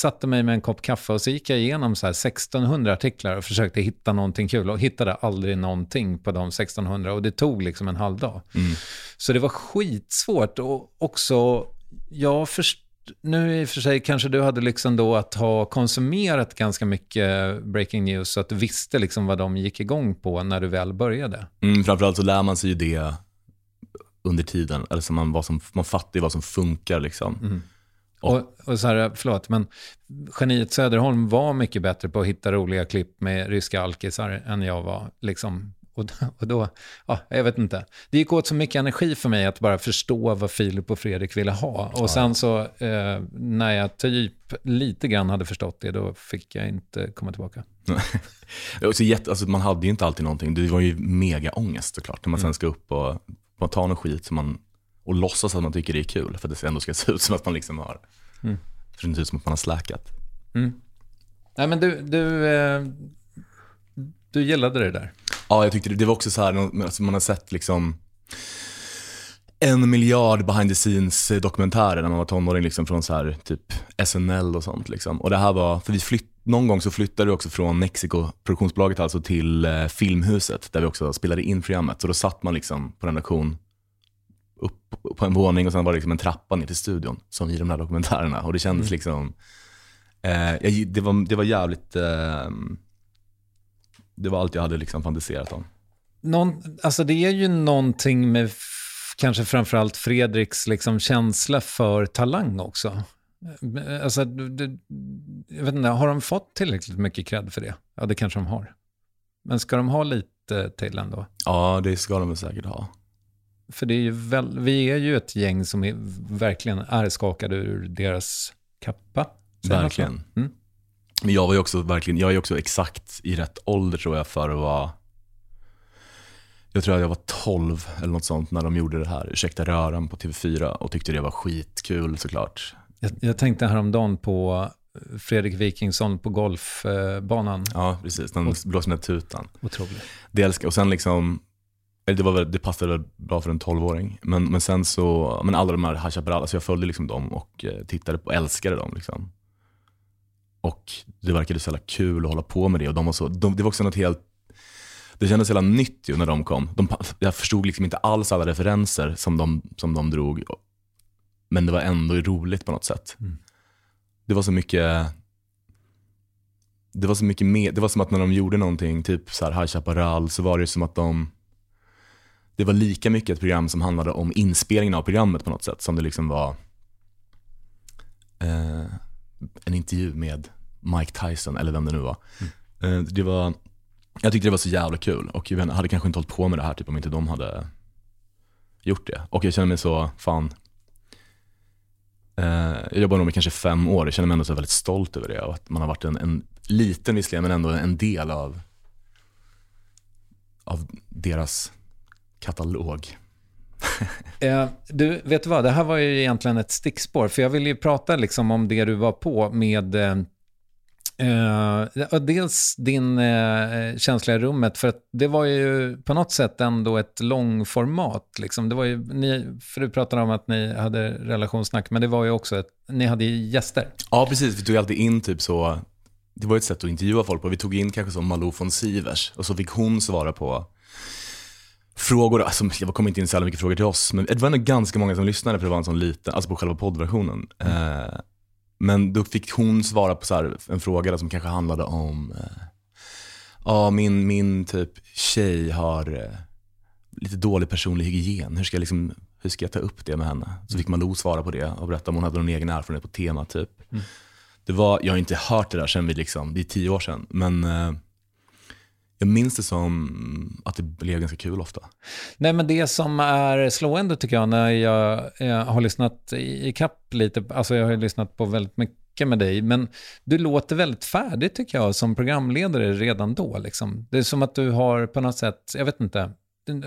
satte mig med en kopp kaffe och så gick jag igenom så här 1600 artiklar och försökte hitta någonting kul och hittade aldrig någonting på de 1600 och det tog liksom en halv dag. Så det var skitsvårt och också, jag först, nu i och för sig kanske du hade liksom då att ha konsumerat ganska mycket breaking news så att du visste liksom vad de gick igång på när du väl började. Mm, framförallt så lär man sig ju det under tiden. Eller så man, vad som, man fattar ju vad som funkar liksom. Och, och så här, förlåt, men geniet Söderholm var mycket bättre på att hitta roliga klipp med ryska alkisar än jag var. Liksom. Och, och då, ja, jag vet inte. Det gick åt så mycket energi för mig att bara förstå vad Filip och Fredrik ville ha. Och sen så, eh, när jag typ lite grann hade förstått det, då fick jag inte komma tillbaka. Också jätte, alltså, man hade ju inte alltid någonting. Det var ju mega ångest såklart. När man sen ska upp och man tar någon skit som man, och låtsas att man tycker det är kul. För att det ändå ska se ut som att man liksom har, för det ser ut som att man har släkat. Nej, men du, du, eh, du gillade det där. Ja, jag tyckte det, det var också så här, alltså man har sett liksom en miljard behind the scenes eh, dokumentärer när man var tonåring liksom från så här typ SNL och sånt liksom. Och det här var, för vi flytt, någon gång så flyttade vi också från Mexiko, produktionsbolaget alltså, till eh, Filmhuset där vi också spelade in programmet. Så då satt man liksom på en redaktion upp på en våning och sen var det liksom en trappa ner till studion som i de här dokumentärerna. Och det kändes liksom, eh, det, var, det var jävligt, eh, det var allt jag hade liksom fantiserat om. Någon, alltså det är ju någonting med kanske framförallt Fredriks liksom känsla för talang också. Alltså, du- jag vet inte, har de fått tillräckligt mycket cred för det? Ja, det kanske de har. Men ska de ha lite till ändå? Ja, det ska de säkert ha. För det är ju väl, vi är ju ett gäng som är, verkligen är skakade ur deras kappa. Verkligen. Mm. Men jag var ju också verkligen, jag är också exakt i rätt ålder tror jag för att vara jag tror att jag var 12 eller något sånt när de gjorde det här, Ursäkta röran på TV4 och tyckte det var skitkul såklart. Jag, jag tänkte häromdagen på Fredrik Wikingsson på golfbanan. Ja, precis. Den blåste med tutan. Otroligt. Älskar Och sen liksom, det, var väl, det passade väl bra för en 12-åring. Men, men sen så, men alla de här High Chaparral, alltså jag följde liksom dem och eh, tittade på, älskade dem liksom. Och det verkade så jävla kul att hålla på med det. Och de var så, de, det var också något helt, det kändes jävla nytt ju när de kom. De, jag förstod liksom inte alls alla referenser som de, som de drog. Men det var ändå roligt på något sätt. Det var så mycket, det var så mycket mer, det var som att när de gjorde någonting, typ så här High Chaparral, så var det som att de, det var lika mycket ett program som handlade om inspelningen av programmet på något sätt, som det liksom var eh, en intervju med Mike Tyson, eller vem det nu var. Eh, det var. Jag tyckte det var så jävla kul och jag hade kanske inte hållit på med det här typ, om inte de hade gjort det. Och jag känner mig så, fan, eh, jag jobbar nog med kanske fem år, jag känner mig ändå så väldigt stolt över det och att man har varit en, en liten visserligen, men ändå en del av, av deras katalog. Eh, du, vet du vad? Det här var ju egentligen ett stickspår, för jag ville ju prata liksom om det du var på med eh, eh, dels din eh, känsla i rummet, för att det var ju på något sätt ändå ett långformat. Liksom. Det var ju, ni, för du pratade om att ni hade relationssnack, men det var ju också ett, ni hade gäster. Ja, precis. Vi tog alltid in typ så, det var ett sätt att intervjua folk på. Vi tog in kanske som Malou von Sivers och så fick hon svara på frågor. Alltså, jag kom inte in så mycket frågor till oss, men det var ändå ganska många som lyssnade för det var en sån liten, alltså på själva poddversionen. Eh, men då fick hon svara på så här, en fråga där som kanske handlade om, eh, ja min, min typ tjej har eh, lite dålig personlig hygien. Hur ska, jag liksom, hur ska jag ta upp det med henne? Så fick Malou svara på det och berätta om hon hade någon egen erfarenhet på temat typ. Det var, jag har inte hört det där sen vi liksom, det är tio år sedan, men eh, jag minns det som att det blev ganska kul ofta. Nej, men det som är slående tycker jag när jag, jag har lyssnat i kapp lite, alltså jag har ju lyssnat på väldigt mycket med dig, men du låter väldigt färdig tycker jag som programledare redan då. Liksom. Det är som att du har på något sätt, jag vet inte,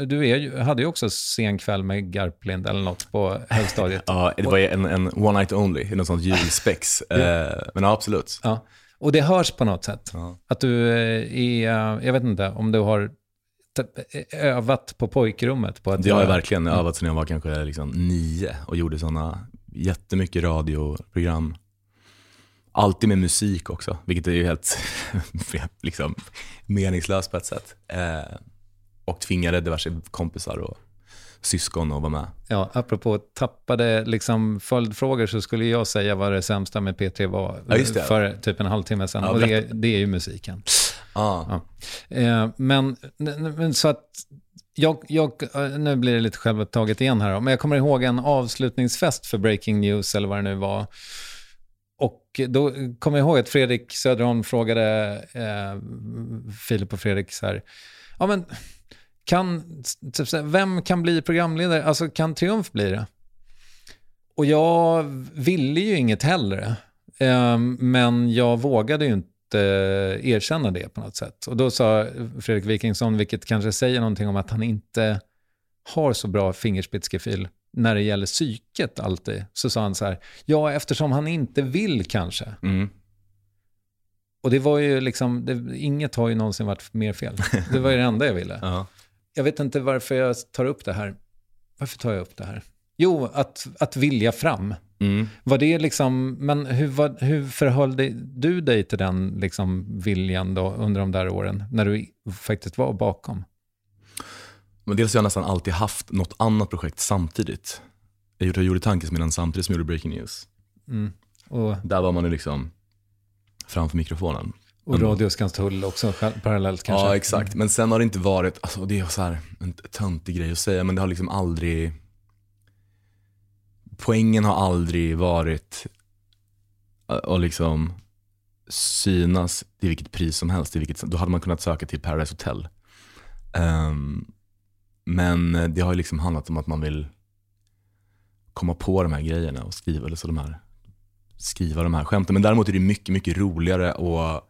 du är, hade ju också sen kväll med Garplind eller något på högstadiet. Ja, det var en, en one night only, något sånt julspex. eh, men ja, absolut. Ja. Och det hörs på något sätt. Ja. Att du eh, är, jag vet inte om du har t- övat på pojkrummet på att Det har jag verkligen övat sedan jag var kanske liksom nio och gjorde sådana jättemycket radioprogram. Alltid med musik också, vilket är ju helt liksom, meningslöst på ett sätt. Eh, och tvingade diverse kompisar och syskon att vara med. Ja, apropå tappade liksom följdfrågor så skulle jag säga vad det sämsta med P3 var Ja, för typ en halvtimme sedan. Ja, och det, det är ju musiken. Ah. Ja. Eh, men, men så att, jag, jag, eh, nu blir det lite självupptaget igen här då, men jag kommer ihåg en avslutningsfest för Breaking News eller vad det nu var. Och då kommer jag ihåg att Fredrik Söderholm frågade eh, Filip och Fredrik så här, ja men kan, typ vem kan bli programledare? Alltså kan Triumf bli det? Och jag ville ju inget hellre, eh, men jag vågade ju inte erkänna det på något sätt. Och då sa Fredrik Wikingsson, vilket kanske säger någonting om att han inte har så bra fingerspitzgefühl när det gäller psyket alltid, så sa han så här, ja eftersom han inte vill kanske. Mm. Och det var ju liksom, det, inget har ju någonsin varit mer fel. Det var ju det enda jag ville. Ja. Jag vet inte varför jag tar upp det här. Varför tar jag upp det här? Jo, att, att vilja fram. Mm. Var det liksom, men hur, vad, hur förhöll dig, du dig till den liksom viljan då under de där åren, när du faktiskt var bakom? Men dels har jag nästan alltid haft något annat projekt samtidigt. Jag gjorde, jag gjorde Tankesmedjan samtidigt som jag gjorde Breaking News. Mm. Och, Där var man ju liksom framför mikrofonen. Och Radio Skanstull också parallellt kanske? Ja, exakt. Men sen har det inte varit, alltså det är så här en töntig grej att säga, men det har liksom aldrig, poängen har aldrig varit att liksom synas till vilket pris som helst. Till vilket, då hade man kunnat söka till Paradise Hotel. Ehm, men det har ju liksom handlat om att man vill komma på de här grejerna och skriva, eller så de här, skriva de här skämten. Men däremot är det mycket, mycket roligare att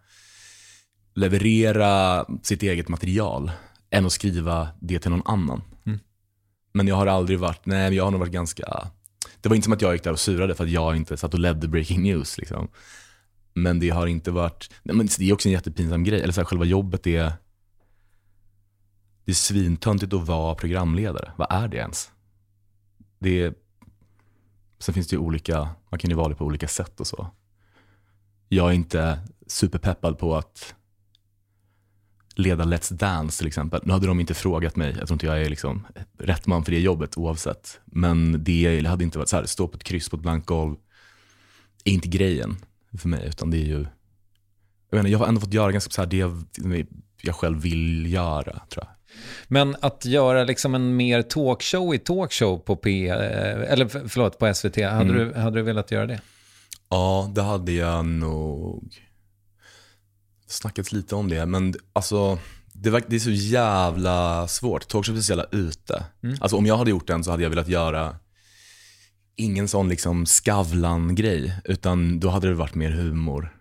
leverera sitt eget material än att skriva det till någon annan. Mm. Men jag har aldrig varit, nej jag har nog varit ganska, det var inte som att jag gick där och surade för att jag inte satt och ledde Breaking News. Liksom. Men det har inte varit, nej, men det är också en jättepinsam grej, eller så här, själva jobbet är, det är svintöntigt att vara programledare. Vad är det ens? Det är, sen finns det ju olika, man kan ju vara det på olika sätt och så. Jag är inte superpeppad på att leda Let's Dance till exempel. Nu hade de inte frågat mig, jag tror inte jag är liksom rätt man för det jobbet oavsett. Men det hade inte varit så här, stå på ett kryss på ett blankt golv, är inte grejen för mig, utan det är ju, jag, menar, jag har ändå fått göra ganska så här, det jag, jag själv vill göra, tror jag. Men att göra liksom en mer talkshow i talkshow på P, eh, eller för- förlåt, på SVT, hade, Mm. du, hade du velat göra det? Ja, det hade jag nog snackats lite om det, men alltså det, verk- det är så jävla svårt. Talkshow är så jävla ute. Mm. Alltså om jag hade gjort den så hade jag velat göra ingen sån liksom Skavlan-grej, utan då hade det varit mer humor.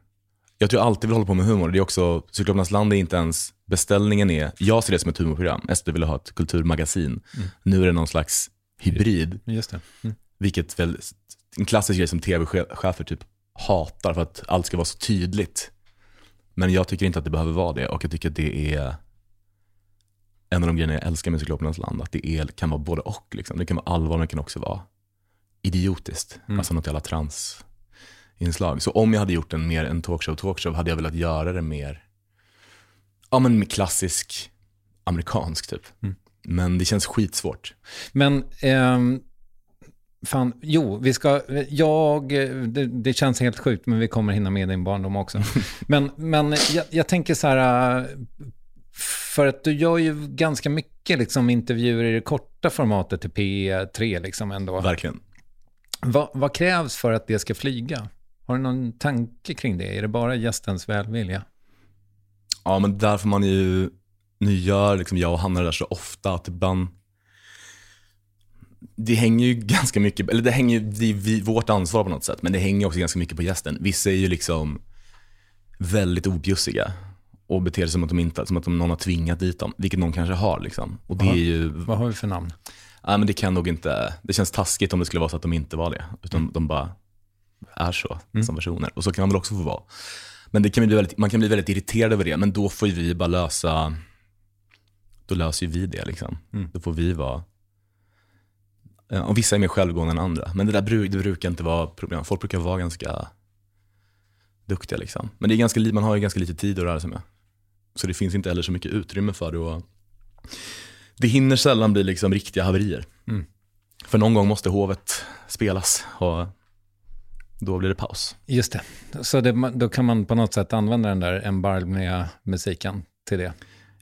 Jag tror jag alltid vill hålla på med humor. Det är också, Cyklopernas land är inte ens, beställningen är, jag ser det som ett humorprogram. SD ville ha ett kulturmagasin. Nu är det någon slags hybrid. Just det. Mm. Vilket väl, en klassisk grej som tv-chefer typ hatar för att allt ska vara så tydligt. Men jag tycker inte att det behöver vara det och jag tycker att det är en av de grejerna jag älskar med Cyklopernas land. Att det är, kan vara både och. Liksom. Det kan vara allvar men det kan också vara idiotiskt. Mm. Alltså något jävla transinslag. Så om jag hade gjort en mer en talkshow, talkshow hade jag velat göra det mer, ja men klassisk amerikansk typ. Mm. Men det känns skitsvårt. Men, ehm, fan, jo, vi ska, jag, det, det känns helt sjukt, men vi kommer hinna med din barndom också. men men jag, jag tänker så här, för att du gör ju ganska mycket liksom, intervjuer i det korta formatet till P3 liksom ändå. Verkligen. Vad, vad krävs för att det ska flyga? Har du någon tanke kring det? Är det bara gästens välvilja? Ja, men där får man ju, nu gör liksom jag och Hanna det där så ofta att ibland, det hänger ju ganska mycket, eller det hänger ju, det är vi, vårt ansvar på något sätt, men det hänger också ganska mycket på gästen. Vissa är ju liksom väldigt objussiga och beter sig som att de inte, som att de, någon har tvingat dit dem, vilket någon kanske har liksom. Och det är ju, Vad har vi för namn? ja men det kan nog inte, det känns taskigt om det skulle vara så att de inte var det, utan de bara är så som personer. Och så kan man väl också få vara. Men det kan bli väldigt, man kan bli väldigt irriterad över det, men då får vi bara lösa då löser ju vi det. Liksom. Mm. Då får vi vara... Ja, och vissa är mer självgående än andra. Men det där det brukar inte vara problem. Folk brukar vara ganska duktiga. Liksom. Men det är ganska, man har ju ganska lite tid att röra sig med. Så det finns inte heller så mycket utrymme för det. Och det hinner sällan bli liksom riktiga haverier. Mm. För någon gång måste hovet spelas och då blir det paus. Just det. Så det, då kan man på något sätt använda den där embargliga musiken till det.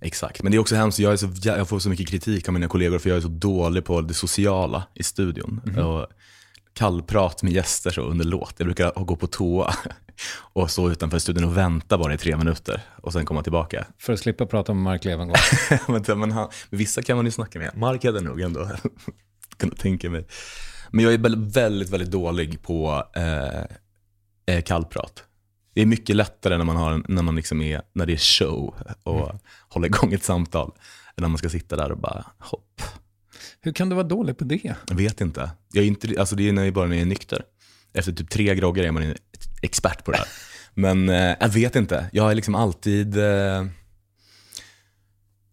Exakt, men det är också hemskt. Jag, är så, jag får så mycket kritik av mina kollegor för jag är så dålig på det sociala i studion. Och kallprat med gäster så under låt. Jag brukar gå på toa och stå utanför studion och vänta bara i tre minuter och sen komma tillbaka. För att slippa prata om Mark Levengood. men, han, vissa kan man ju snacka med. Mark hade nog ändå kunnat tänka mig. Men jag är väldigt, väldigt, väldigt dålig på eh, eh, kallprat. Det är mycket lättare när man, har en, när man liksom är, när det är show och håller igång ett samtal. Än när man ska sitta där och bara hopp. Hur kan du vara dålig på det? Jag vet inte. Jag är inte alltså det är när jag bara när jag är nykter. Efter typ tre groggar är man expert på det här. Men eh, jag vet inte. Jag har liksom alltid eh,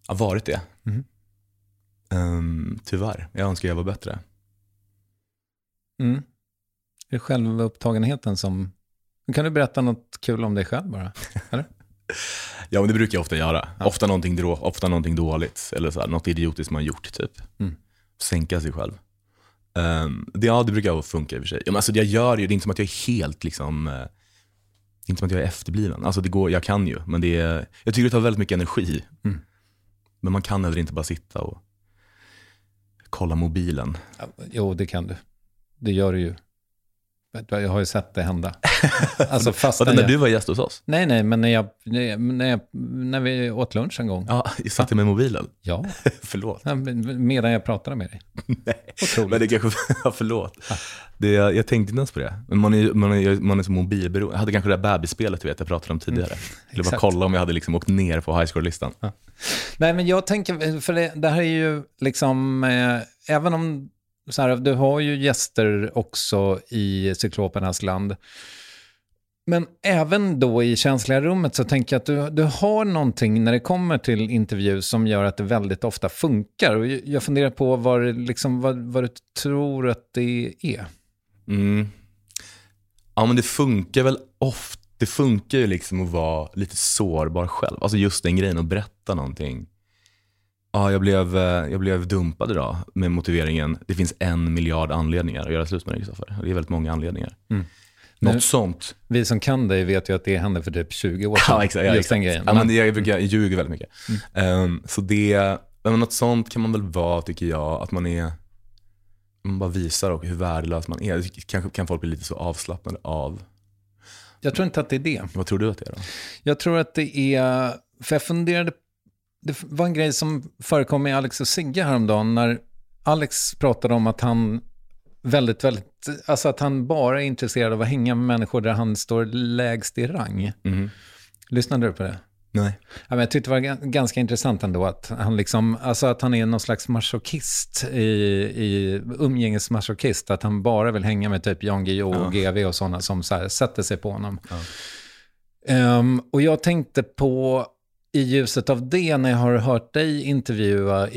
varit det. Mhm. Ehm, tyvärr. Jag önskar jag var bättre. Mm. Det är självupptagenheten som... Kan du berätta något kul om dig själv bara? Ja, men det brukar jag ofta göra. Ofta, någonting drå, ofta någonting dåligt. Eller så här, något idiotiskt man gjort, typ. Mm. Sänka sig själv. Ehm, det, ja, det brukar funka i och för sig. Ja, men alltså, jag gör ju, det är inte som att jag är helt liksom... det är inte som att jag är efterbliven. Alltså, det går, jag kan ju, men det är, jag tycker det tar väldigt mycket energi. Mm. Men man kan heller inte bara sitta och kolla mobilen. Ja, Jo, det kan du. Det gör du ju. Du Jag har ju sett det hända. Alltså fast när du var gäst hos oss? Nej, nej, men när, jag, när, jag, när, vi åt lunch en gång. Ja, jag satt med mobilen. Ja, Förlåt. Ja, medan jag pratade med dig. Nej. Otroligt. Men det kanske, ja, förlåt. Det, jag tänkte inte ens på det. Men man är, man är, man är så mobilberoende. Jag hade kanske det där bebisspelet du vet, jag pratade om tidigare. Jag ville bara kolla om jag hade liksom åkt ner på high score-listan. Nej, men jag tänker, för det, det här är ju liksom, eh, även om, så här, du har ju gäster också i Cyklopernas land. Men även då i känsliga rummet så tänker jag att du, du har någonting när det kommer till intervju som gör att det väldigt ofta funkar. Och jag funderar på vad, liksom, vad, vad du tror att det är. Mm. Ja men det funkar väl ofta. Det funkar ju liksom att vara lite sårbar själv. Alltså just den grejen att berätta någonting. Ja, jag blev, eh, jag blev dumpad idag med motiveringen, det finns en miljard anledningar att göra slut med dig Kristoffer. Det är väldigt många anledningar. Mm. Något Nu- sånt. Vi som kan dig vet ju att det hände för typ 20 år sedan. Ja, exakt. Ja, exakt. grejen. Ja, Men- jag, brukar, jag ljuger väldigt mycket. Ehm, så det, men något sånt kan man väl vara, tycker jag, att man är, man bara visar och hur värdelös man är. Kanske kan folk bli lite så avslappnade av. jag tror inte att det är det. Vad tror du att det är då? Jag tror att det är, för jag funderade, det var en grej som förekom med Alex och Sigge häromdagen när Alex pratade om att han väldigt, väldigt, alltså att han bara är intresserad av att hänga med människor där han står lägst i rang. Mhm. Lyssnade du på det? Nej. Ja, men jag tyckte det var ga- ganska intressant ändå att han, liksom, alltså att han är någon slags masochist, i, i umgängesmasochist, att han bara vill hänga med typ Jan Guillou och GV och sådana som så här, sätter sig på honom. Ehm, och jag tänkte på, i ljuset av det, när jag har hört dig intervjua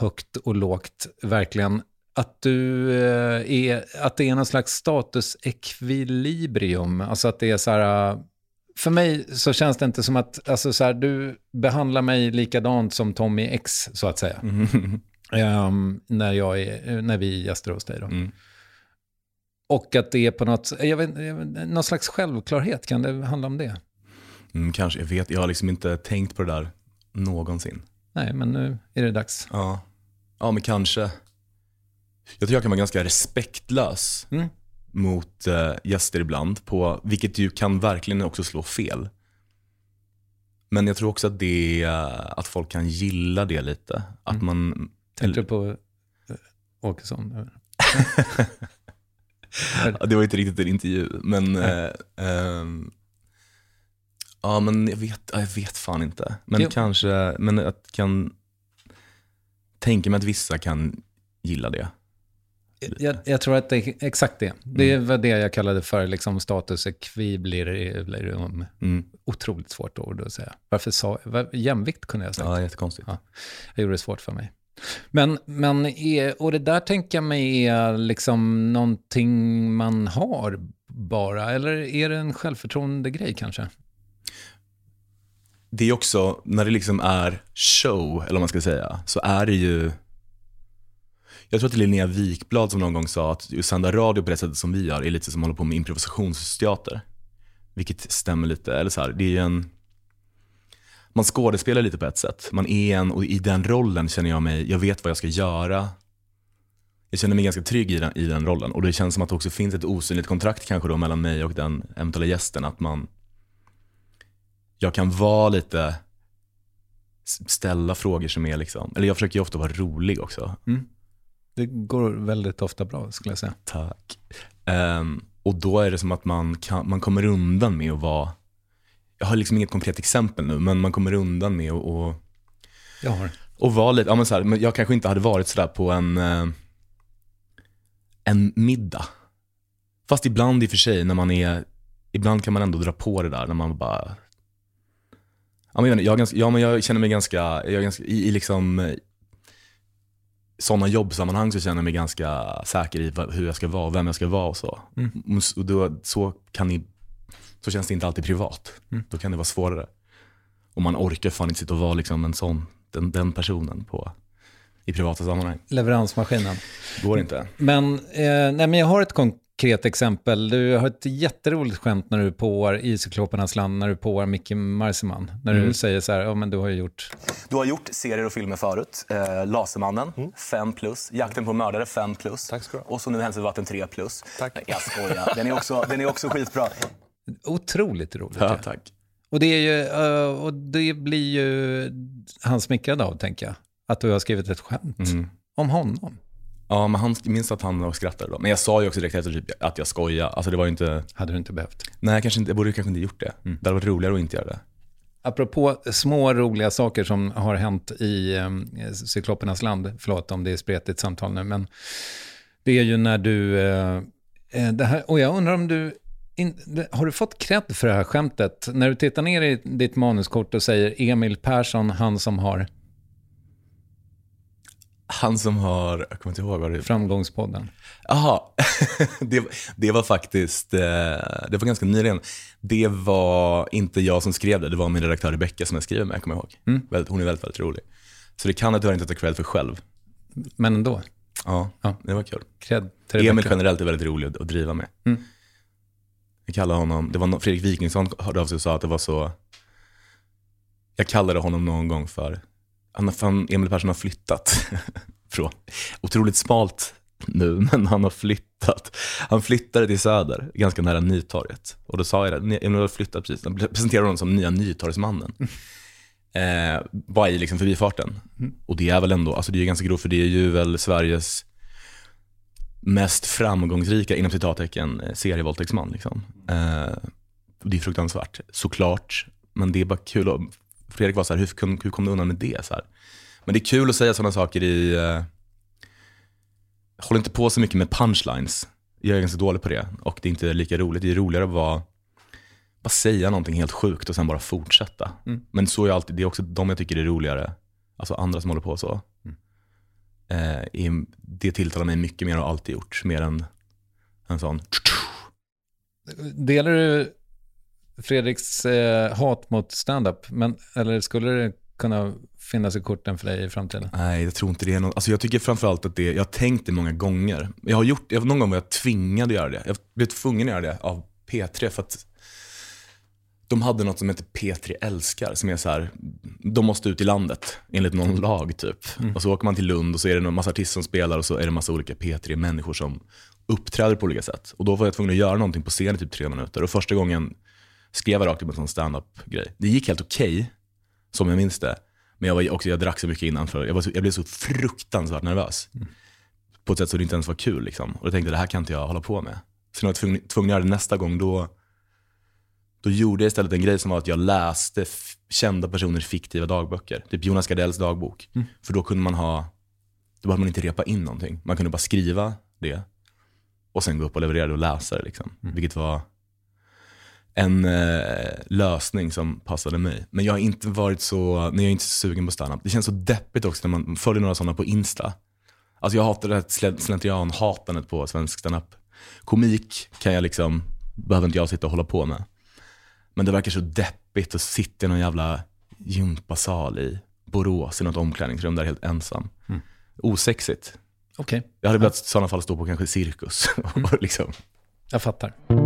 högt och lågt, verkligen, att, du, eh, är, att det är någon slags statusekvilibrium. Alltså att det är så här, eh, för mig så känns det inte som att, alltså så här, du behandlar mig likadant som Tommy X, så att säga. Ehm, när, jag är, när vi är gäster hos dig då. Mm. Och att det är på något, jag vet, någon slags självklarhet, kan det handla om det? Mm, kanske, jag vet, jag har liksom inte tänkt på det där någonsin. Nej, men nu är det dags. Ja, ja men kanske. Jag tror jag kan vara ganska respektlös Mm. mot eh, gäster ibland, på, vilket ju kan verkligen också slå fel. Men jag tror också att, det, är, att folk kan gilla det lite. Att Mm. man... Tänkte du på eh, Åkesson? Det var inte riktigt en intervju, men... Eh, ehm, ja, men jag vet, ja, jag vet fan inte. Men Jo. kanske, men jag kan tänka mig att vissa kan gilla det. Jag, jag tror att det är exakt det. Det var det jag kallade för liksom status equi blir det, blir det om Mm. otroligt svårt ord att säga. Varför sa vad, Jämvikt kunde jag säga. Ja, jättekonstigt. Ja. Jag gjorde det svårt för mig. Men, men är, och det där tänker jag mig är liksom någonting man har bara, eller är det en självförtroende grej kanske? Det är också, när det liksom är show, eller vad man ska säga, så är det ju... Jag tror att det är Linnea Wikblad som någon gång sa att att sända radio på det sättet som vi gör är lite som att hålla på med improvisationsteater. Vilket stämmer lite, eller så här, det är ju en... Man skådespelar lite på ett sätt. Man är en, och i den rollen känner jag mig, jag vet vad jag ska göra. Jag känner mig ganska trygg i den, i den rollen. Och det känns som att det också finns ett osynligt kontrakt kanske då mellan mig och den eventuella gästen. Att man, jag kan vara lite, ställa frågor som är liksom, eller jag försöker ju ofta vara rolig också. Det går väldigt ofta bra skulle jag säga. Tack. Ehm, och då är det som att man, kan, man kommer undan med att vara, jag har liksom inget konkret exempel nu, men man kommer undan med att och, Jag har. och vara lite, ja men så här, men jag kanske inte hade varit sådär på en, eh, en middag. Fast ibland i och för sig när man är, ibland kan man ändå dra på det där när man bara, ja men jag, ganska, ja, men jag känner mig ganska, jag ganska i, i liksom sådana jobbsammanhang så känner jag mig ganska säker i hur jag ska vara, vem jag ska vara och så. Och s- Och då, så, kan ni, så känns det inte alltid privat. Då kan det vara svårare. Och man orkar fan inte sitta och vara liksom en sån, den, den personen på, i privata sammanhang. Leveransmaskinen. Går inte. Men, eh, nej, men jag har ett konkret exempel. Du har ett jätteroligt skämt när du påar i Cyklopernas land, när du påar Micke Marseman. När du säger så här, ja men du har ju gjort... Du har gjort serier och filmer förut. Eh, Lasermannen, Mm. 5 plus. Jakten på mördare, 5 plus. Tack ska du ha. Och så nu Hälsovården vatten 3 plus. Tack. Jag skojar. Den är också, den är också skitbra. Otroligt roligt. Ja, tack. Och det, är ju, eh, och det blir ju han smickrad av, tänker jag. Att du har skrivit ett skämt Mm. om honom. Ja, men han minns att han skrattade då. Men jag sa ju också direkt efter typ att jag skojar. Alltså det var ju inte... Hade du inte behövt. Nej, kanske inte, jag borde kanske inte gjort det. Det hade varit roligare att inte göra det. Apropå små roliga saker som har hänt i um, Cyklopernas land, förlåt om det är spretigt samtal nu, men det är ju när du, eh, eh, det här, och jag undrar om du, in, har du fått cred för det här skämtet? När du tittar ner i ditt manuskort och säger Emil Persson, han som har Han som har, jag kommer inte ihåg vad det Framgångspodden. Jaha, det, det var faktiskt, eh, det var ganska nyligen. Det var inte jag som skrev det, det var min redaktör Rebecka som jag skriver med, kommer jag ihåg. Väldigt, hon är väldigt, väldigt rolig. Så det kan jag tyvärr inte ta cred för själv. Men ändå, Ja, Ja. det var kul. cred Emil generellt är väldigt rolig att, att driva med. Mm. Jag kallar honom, det var no- Fredrik Wikingsson hörde av sig och sa att det var så, jag kallade honom någon gång för, han, har fan, Emil Persson har flyttat. Från, otroligt smalt nu, men han har flyttat. Han flyttade till Söder, ganska nära Nytorget. Och då sa jag det, Emil har flyttat precis. Jag presenterade honom som nya Nytorgsmannen. Eh, bara i liksom förbifarten. Och det är väl ändå, alltså det är ganska grovt för det är ju väl Sveriges mest framgångsrika, inom citattecken, eh, serievåldtäktsman. Liksom. Eh, och det är fruktansvärt, såklart. Men det är bara kul. Och Fredrik var så här, hur hur kom du undan med det? Så här? Men det är kul att säga sådana saker i... Eh, håll inte på så mycket med punchlines. Jag är ganska dålig på det. Och det är inte lika roligt. Det är roligare att vara, bara säga någonting helt sjukt och sen bara fortsätta. Men så är alltid, det är också de jag tycker är roligare. Alltså andra som håller på så. Eh, är- det tilltalar mig mycket mer och har alltid gjort. Mer än en sån... Delar du Fredriks eh, hat mot stand-up? Men, eller skulle det kunna finnas i korten för dig i framtiden? Nej, jag tror inte det är något. Alltså jag tycker framförallt att det, jag har tänkt det många gånger. Jag har gjort, jag, någon gång var jag tvingad att göra det. Jag blev tvungen att göra det av P3 för att de hade något som heter P3 älskar, som är så här, de måste ut i landet enligt någon lag typ. Och så åker man till Lund och så är det en massa artister som spelar och så är det en massa olika P3-människor som uppträder på olika sätt. Och då var jag tvungen att göra någonting på scen i typ tre minuter. Och första gången skrev jag rakt upp en sån stand-up-grej. Det gick helt okej, som jag minns det. Men jag, var också, jag drack så mycket innan för jag, var så, jag blev så fruktansvärt nervös. På ett sätt så det inte ens var kul. Liksom. Och jag tänkte, det här kan inte jag hålla på med. Så när jag var tvungen, tvungen att göra det nästa gång, då, då gjorde jag istället en grej som var att jag läste kända personers fiktiva dagböcker. Typ Jonas Gardells dagbok. För då kunde man ha, då behövde man inte repa in någonting. Man kunde bara skriva det. Och sen gå upp och leverera det och läsa det. Liksom. Vilket var en eh, lösning som passade mig. Men jag har inte varit så, nej, jag är inte så sugen på standup. Det känns så deppigt också när man följer några sådana på Insta. Alltså jag hatar det här slentrian-hatandet på svensk standup. Komik kan jag liksom, behöver inte jag sitta och hålla på med. Men det verkar så deppigt att sitta i någon jävla gympasal i Borås i något omklädningsrum där helt ensam. Osexigt. Okej, Jag hade velat i sådana fall stå på kanske cirkus. och liksom. jag fattar.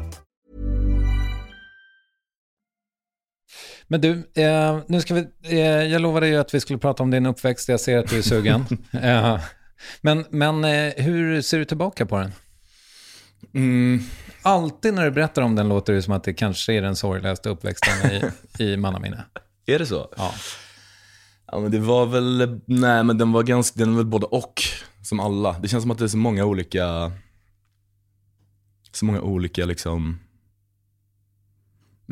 Men du, eh, nu ska vi, eh, jag lovade ju att vi skulle prata om din uppväxt, jag ser att du är sugen. eh, men men eh, hur ser du tillbaka på den? Mm, Alltid när du berättar om den låter det som att det kanske är den sorgligaste uppväxten i, i mannaminne. är det så? Ja. Ja men det var väl, nej men den var ganska, den var väl både och, som alla. Det känns som att det är så många olika, så många olika liksom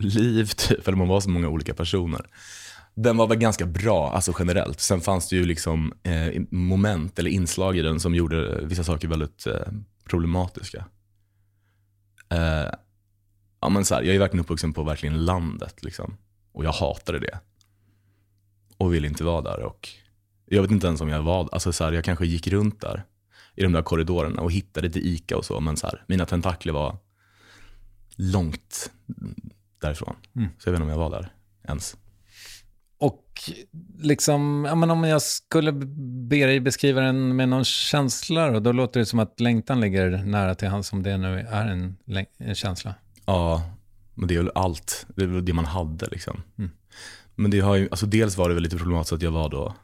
liv typ, eller man var så många olika personer. Den var väl ganska bra, alltså generellt. Sen fanns det ju liksom eh, moment eller inslag i den som gjorde vissa saker väldigt eh, problematiska. Eh, ja men så här, jag är verkligen uppvuxen på verkligen landet liksom. Och jag hatade det och ville inte vara där. Och jag vet inte ens om jag var alltså så här, Jag kanske gick runt där i de där korridorerna och hittade lite ICA och så. Men så här, mina tentakler var långt därifrån. Så jag vet inte om jag var där ens. Och liksom, ja, men om jag skulle be dig beskriva den med någon känsla då, då låter det som att längtan ligger nära till hands om det nu är en, en känsla. Ja, men det är väl allt. Det var det man hade liksom. Men det har ju, alltså dels var det väl lite problematiskt att jag var då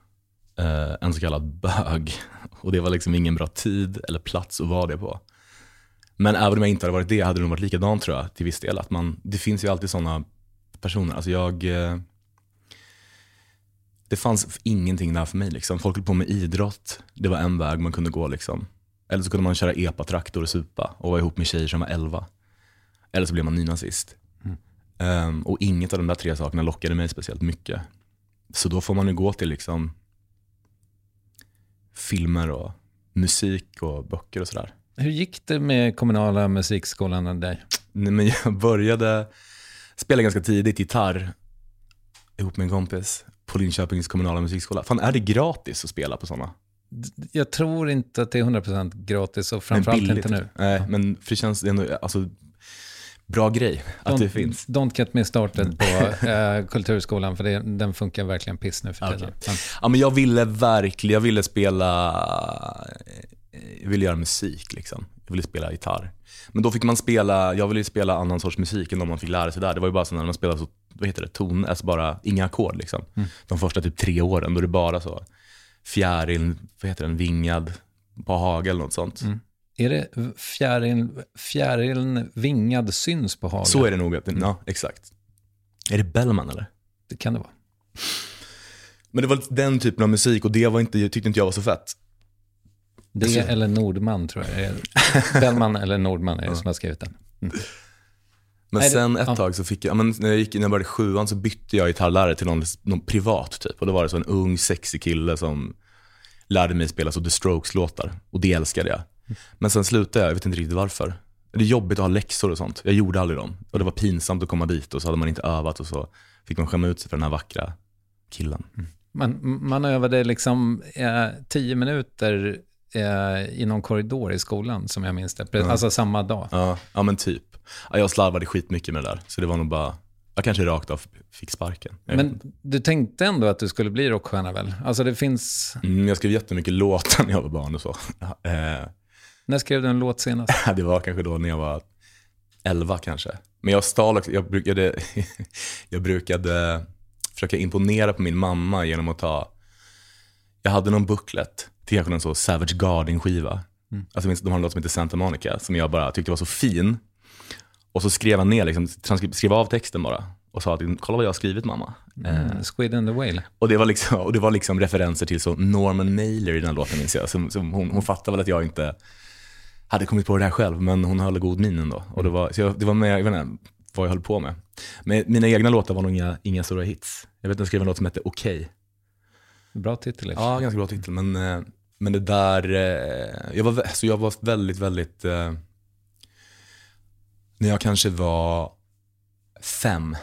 eh, en så kallad bög. Och det var liksom ingen bra tid eller plats att vara det på. Men även om jag inte hade varit det hade det nog varit likadant tror jag till viss del. Att man, det finns ju alltid sådana personer. Alltså jag, eh, det fanns ingenting där för mig. Liksom. Folk höll på med idrott. Det var en väg man kunde gå. Liksom. Eller så kunde man köra epa-traktor och supa och vara ihop med tjejer som var 11. Eller så blev man nynazist. Ehm, och inget av de där tre sakerna lockade mig speciellt mycket. Så då får man ju gå till liksom filmer och musik och böcker och sådär. Hur gick det med kommunala musikskolan dig? Nej, men jag började spela ganska tidigt gitarr ihop med en kompis på Linköpings kommunala musikskola. Fan, är det gratis att spela på sådana? Jag tror inte att det är 100% gratis och framförallt inte nu. Nej, men för det känns är ändå, alltså, bra grej att det finns. Don't get me started på eh, kulturskolan, för det, den funkar verkligen piss nu för tiden. Men, Ja, men jag ville verkligen, jag ville spela, jag ville göra musik liksom. Jag ville spela gitarr. Men då fick man spela, jag ville ju spela annan sorts musik än de man fick lära sig där. Det var ju bara så när man spelade så, vad heter det, ton, alltså bara inga ackord liksom. De första typ tre åren, då är det bara så fjäril, vad heter den, vingad på hagel eller något sånt. är det fjärilen, fjärilen vingad syns på hagen? Så är det nog, att, ja exakt. Är det Bellman eller? Det kan det vara. Men det var den typen av musik och det var inte, tyckte inte jag var så fett. Det Alltså- eller Nordman tror jag. Bellman eller Nordman är det som har skrivit den. Men Nej, det- sen ett ja. tag så fick jag, ja, men när jag gick när jag började sjuan så bytte jag gitarrlärare till någon, någon privat typ. Och då var det så en ung sexig kille som lärde mig spela så The Strokes-låtar. Och det älskade jag. Men sen slutade jag, jag vet inte riktigt varför. Det är jobbigt att ha läxor och sånt. Jag gjorde aldrig dem. Och det var pinsamt att komma dit och så hade man inte övat och så fick man skämma ut sig för den här vackra killen. Man, man övade liksom eh, tio minuter eh, i någon korridor i skolan, som jag minns det. Alltså samma dag. Ja, ja men typ. Ja, jag slarvade skitmycket med det där. Så det var nog bara, jag kanske rakt av fick sparken. Men du tänkte ändå att du skulle bli rockstjärna väl? Alltså det finns... Mm, jag skrev jättemycket låtar när jag var barn och så. Eh, När skrev du en låt senast? det var kanske då när jag var 11 kanske. Men jag stal också, jag brukade, jag brukade försöka imponera på min mamma genom att ta, jag hade någon booklet till kanske någon så Savage Garden-skiva. Mm. Alltså de har en låt som heter Santa Monica som jag bara tyckte var så fin. Och så skrev han ner, liksom, skrev av texten bara. Och sa att kolla vad jag har skrivit mamma. Eh, Mm. Squid and the Whale. och det var liksom, och det var liksom referenser till så Norman Mailer i den här låten minns jag. Som, som hon, hon fattade väl att jag inte hade kommit på det här själv, men hon höll god min ändå. Och det var, så jag, det var med, jag vet inte vad jag höll på med. Men mina egna låtar var nog inga, inga stora hits. Jag vet att jag skrev en låt som hette Okej. Bra titel. Ja, ganska bra titel. Men, eh, men det där, eh, jag var, alltså jag var väldigt, väldigt, eh, när jag kanske var fem,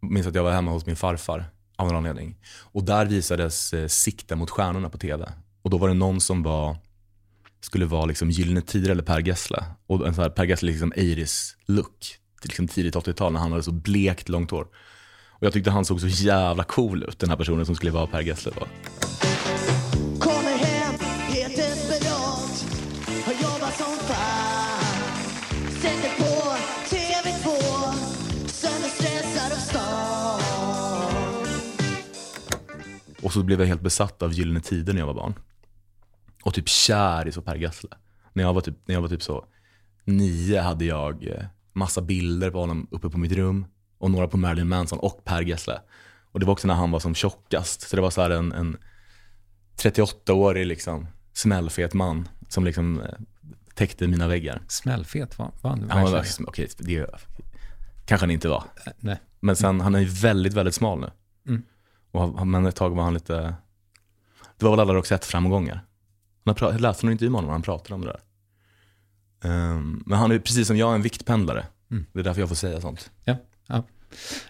minns att jag var hemma hos min farfar av någon anledning. Och där visades Sikta mot stjärnorna på tv. Och då var det någon som var, skulle vara liksom Gyllene Tider eller Per Gessle. Och en sån här Per Gessle liksom Eiris-look. Liksom tidigt 80-tal när han hade så blekt långt hår. Och jag tyckte han såg så jävla cool ut, den här personen som skulle vara Per Gessle då. Kommer hem helt desperat Har jobbat som fan Sätter på TV2 Sönderstressad av stan Och så blev jag helt besatt av Gyllene Tider när jag var barn. Och typ kär i så Per Gessle. När jag var typ, när jag var typ så nio hade jag eh, massa bilder på honom uppe på mitt rum. Och några på Marilyn Manson och Per Gessle. Och det var också när han var som tjockast. Så det var så här en, en 38-årig liksom smällfet man som liksom eh, täckte mina väggar. Smällfet var, var han Han var, verkligen. okej, det kanske han inte var. Nej. Men sen, han är ju väldigt, väldigt smal nu. Mm. Och, men ett tag var han lite, det var väl alla Roxette-framgångar. Han har läste någon intervju med honom och han pratade om det där. Ehm, men han är precis som jag en viktpendlare. Mm. Det är därför jag får säga sånt. Ja.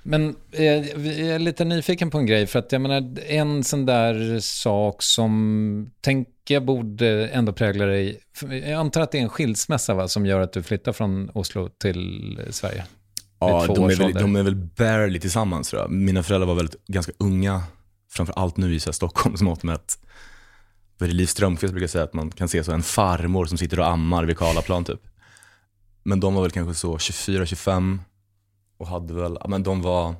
Men eh, jag är lite nyfiken på en grej, för att jag menar, en sån där sak som tänker jag borde ändå prägla dig. Jag antar att det är en skilsmässa va, som gör att du flyttar från Oslo till Sverige? Ja, de är, väl, de är väl barely tillsammans tror jag. Mina föräldrar var väldigt, ganska unga, framför allt nu i Stockholmsmått med att vad är det Liv Strömquist brukar säga att man kan se så en farmor som sitter och ammar vid Karlaplan typ. Men de var väl kanske så 24-25 och hade väl, ja, men de var,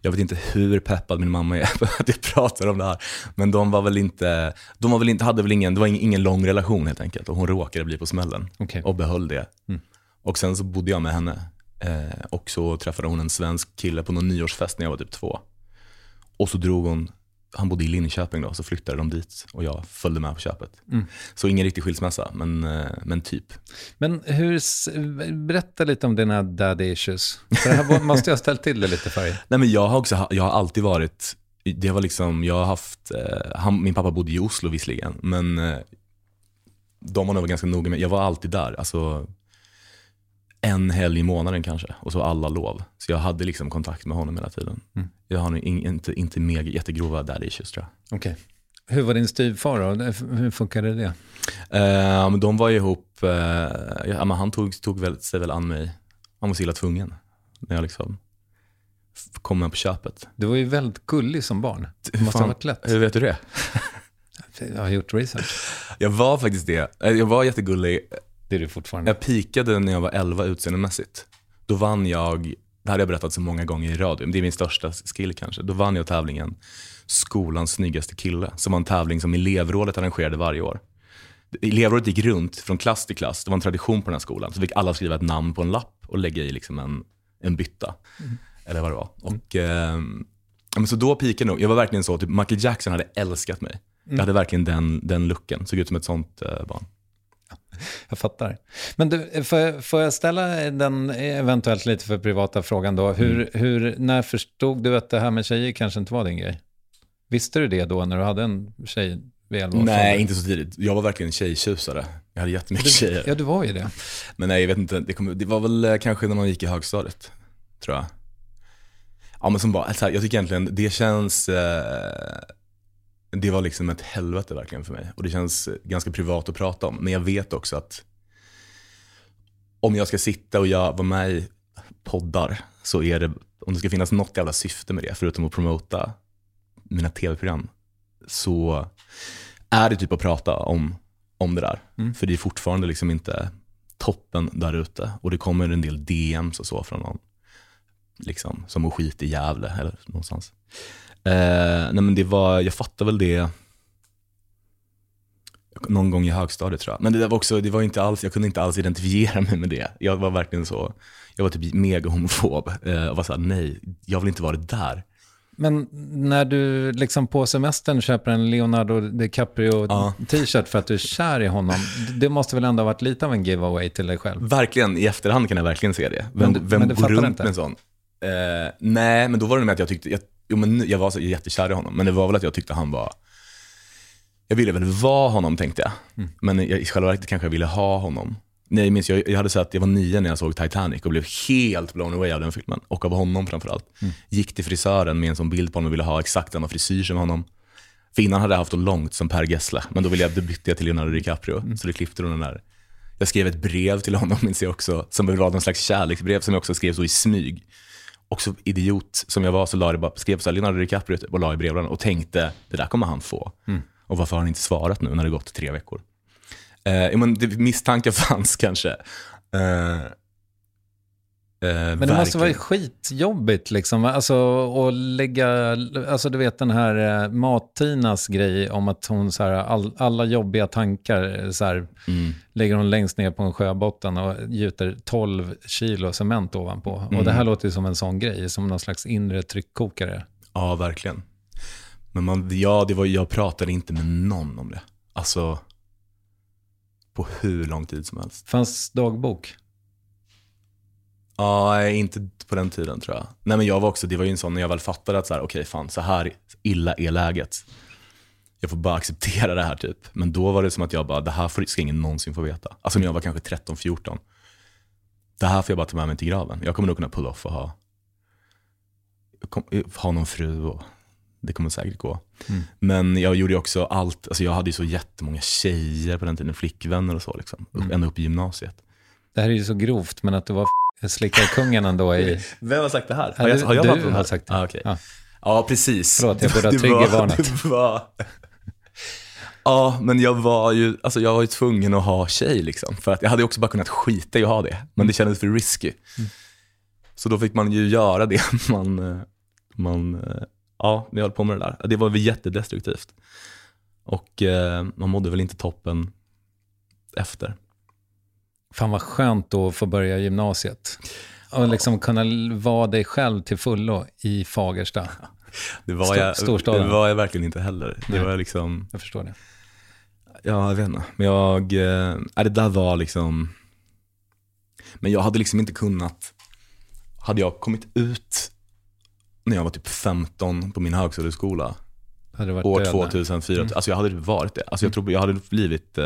jag vet inte hur peppad min mamma är på att jag pratar om det här. Men de var väl inte, de var väl inte, hade väl ingen, det var ingen, ingen lång relation helt enkelt. Och hon råkade bli på smällen Okej. och behöll det. Mm. Och sen så bodde jag med henne. Eh, och så träffade hon en svensk kille på någon nyårsfest när jag var typ två. Och så drog hon, han bodde i Linköping då, så flyttade de dit och jag följde med på köpet. Mm. Så ingen riktig skilsmässa, men, eh, men typ. Men hur, berätta lite om dina daddy issues. För det här måste jag ha ställt till det lite för dig. Nej men jag har också, jag har alltid varit, det var liksom, jag har haft, eh, han, min pappa bodde i Oslo visserligen, men eh, de var nog ganska noga med, jag var alltid där, alltså en helg i månaden kanske, och så alla lov. Så jag hade liksom kontakt med honom hela tiden. Mm. Jag har in, inte, inte mega, jättegrova daddy issues tror jag. Okej. Hur var din styvfar då? Hur funkade det? Men de var ju ihop, eh, ja, men han tog, tog väl, sig väl an mig, han var så illa tvungen. När jag liksom kom med på köpet. Du var ju väldigt gullig som barn. Det måste ha varit lätt. Hur vet du det? Jag har gjort research. Jag var faktiskt det. Eh, Jag var jättegullig. Det är du fortfarande. Jag pikade när jag var 11 utseendemässigt. Då vann jag, det här har jag berättat så många gånger i radio, men det är min största skill kanske. Då vann jag tävlingen Skolans snyggaste kille, som var en tävling som elevrådet arrangerade varje år. Elevrådet gick runt från klass till klass, det var en tradition på den här skolan. Så fick alla skriva ett namn på en lapp och lägga i liksom en, en bytta. Eller vad det var. Och, ja, men så då pikade nog, jag var verkligen så, typ Michael Jackson hade älskat mig. Jag hade verkligen den, den looken, såg ut som ett sånt eh, barn. Jag fattar. Men du, får, jag, får jag ställa den eventuellt lite för privata frågan då? Hur, Mm. hur, när förstod du att det här med tjejer kanske inte var din grej? Visste du det då när du hade en tjej vid 11 års Nej, inte så tidigt. Jag var verkligen tjejtjusare. Jag hade jättemycket tjejer. Ja, du var ju det. Men nej, jag vet inte. Det, kom, det var väl eh, kanske när man gick i högstadiet, tror jag. Ja, men som bara, alltså, jag tycker egentligen, det känns... Eh, det var liksom ett helvete verkligen för mig. Och det känns eh, ganska privat att prata om. Men jag vet också att om jag ska sitta och jag vara med i poddar så är det, om det ska finnas något jävla syfte med det, förutom att promota mina tv-program, så är det typ att prata om, om det där. Mm. För det är fortfarande liksom inte toppen där ute. Och det kommer en del DMs och så från någon, liksom, som att skit i Gävle eller någonstans. Eh, nej men det var, jag fattar väl det någon gång i högstadiet tror jag. Men det var också, det var inte alls, jag kunde inte alls identifiera mig med det. Jag var verkligen så, jag var typ mega homofob. Eh, och var såhär, nej, jag vill inte vara det där. Men när du liksom på semestern köper en Leonardo DiCaprio Ja. för att du är kär i honom, det måste väl ändå ha varit lite av en giveaway till dig själv? Verkligen, i efterhand kan jag verkligen se det. Vem, Men du- vem men du går runt inte? med en sån? Eh, nej, men då var det med att jag tyckte, jag, jo, men jag var så jättekär i honom, men det var väl att jag tyckte han var, jag ville väl vara honom tänkte jag. Mm. Men jag, i själva verket kanske jag ville ha honom. Nej, jag minns, jag, jag hade sett, jag var nio när jag såg Titanic och blev helt blown away av den filmen. Och av honom framförallt. Mm. Gick till frisören med en sån bild på honom och ville ha exakt samma frisyr som honom. För innan hade jag haft det långt som Per Gessle, men då, ville jag, då bytte jag till Leonardo DiCaprio. Mm. Så det klippte de den där. Jag skrev ett brev till honom, minns jag också, som var någon slags kärleksbrev som jag också skrev så i smyg. Och så idiot som jag var så la jag bara, skrev så här, Leonardo DiCaprio typ, och la i brevlådan och tänkte, det där kommer han få. Mm. Och varför har han inte svarat nu när det gått tre veckor? Eh, men det, misstankar fanns kanske. Eh, Men det måste vara skitjobbigt liksom. Alltså att lägga, alltså du vet den här eh, Mat-Tinas grej om att hon så här, all, alla jobbiga tankar eh, så här, Mm. lägger hon längst ner på en sjöbotten och gjuter 12 kilo cement ovanpå. Och Mm. det här låter ju som en sån grej, som någon slags inre tryckkokare. Ja, verkligen. Men man, ja, det var, jag pratade inte med någon om det. Alltså, på hur lång tid som helst. Fanns dagbok? Ja, inte på den tiden tror jag. Nej men jag var också, det var ju en sån när jag väl fattade att så här, okej fan, så här illa är läget. Jag får bara acceptera det här typ. Men då var det som att jag bara, det här får, ska ingen någonsin få veta. Alltså när jag var kanske 13-14. Det här får jag bara ta med mig till graven. Jag kommer nog kunna pull off och ha, kom, ha någon fru och det kommer säkert gå. Mm. Men jag gjorde också allt, alltså jag hade ju så jättemånga tjejer på den tiden, flickvänner och så liksom. Mm. Ända upp i gymnasiet. Det här är ju så grovt, men att du var f- slickarkungen ändå i... Vem har sagt det här? Har jag, har jag du har sagt det. Ah, okej. Ja. ja. precis. Förlåt, jag borde ha triggervarnat. Var... Ja, men jag var ju, alltså jag var ju tvungen att ha tjej liksom. För att jag hade också bara kunnat skita i att ha det. Men det kändes för risky. Så då fick man ju göra det man, man ja, vi höll på med det där. Det var väl jättedestruktivt. Och eh, man mådde väl inte toppen efter. Fan vad skönt då att få börja gymnasiet. Och liksom kunna vara dig själv till fullo i Fagersta. Det var, jag, storstaden. det var jag verkligen inte heller. Det Nej. var liksom, Jag förstår det. Ja, jag vet inte. Men jag, eh, ja, det där var liksom, men jag hade liksom inte kunnat, hade jag kommit ut när jag var typ 15 på min högskoleskola, år död där. 2004, Mm. alltså jag hade varit det. Alltså jag tror jag hade blivit, eh,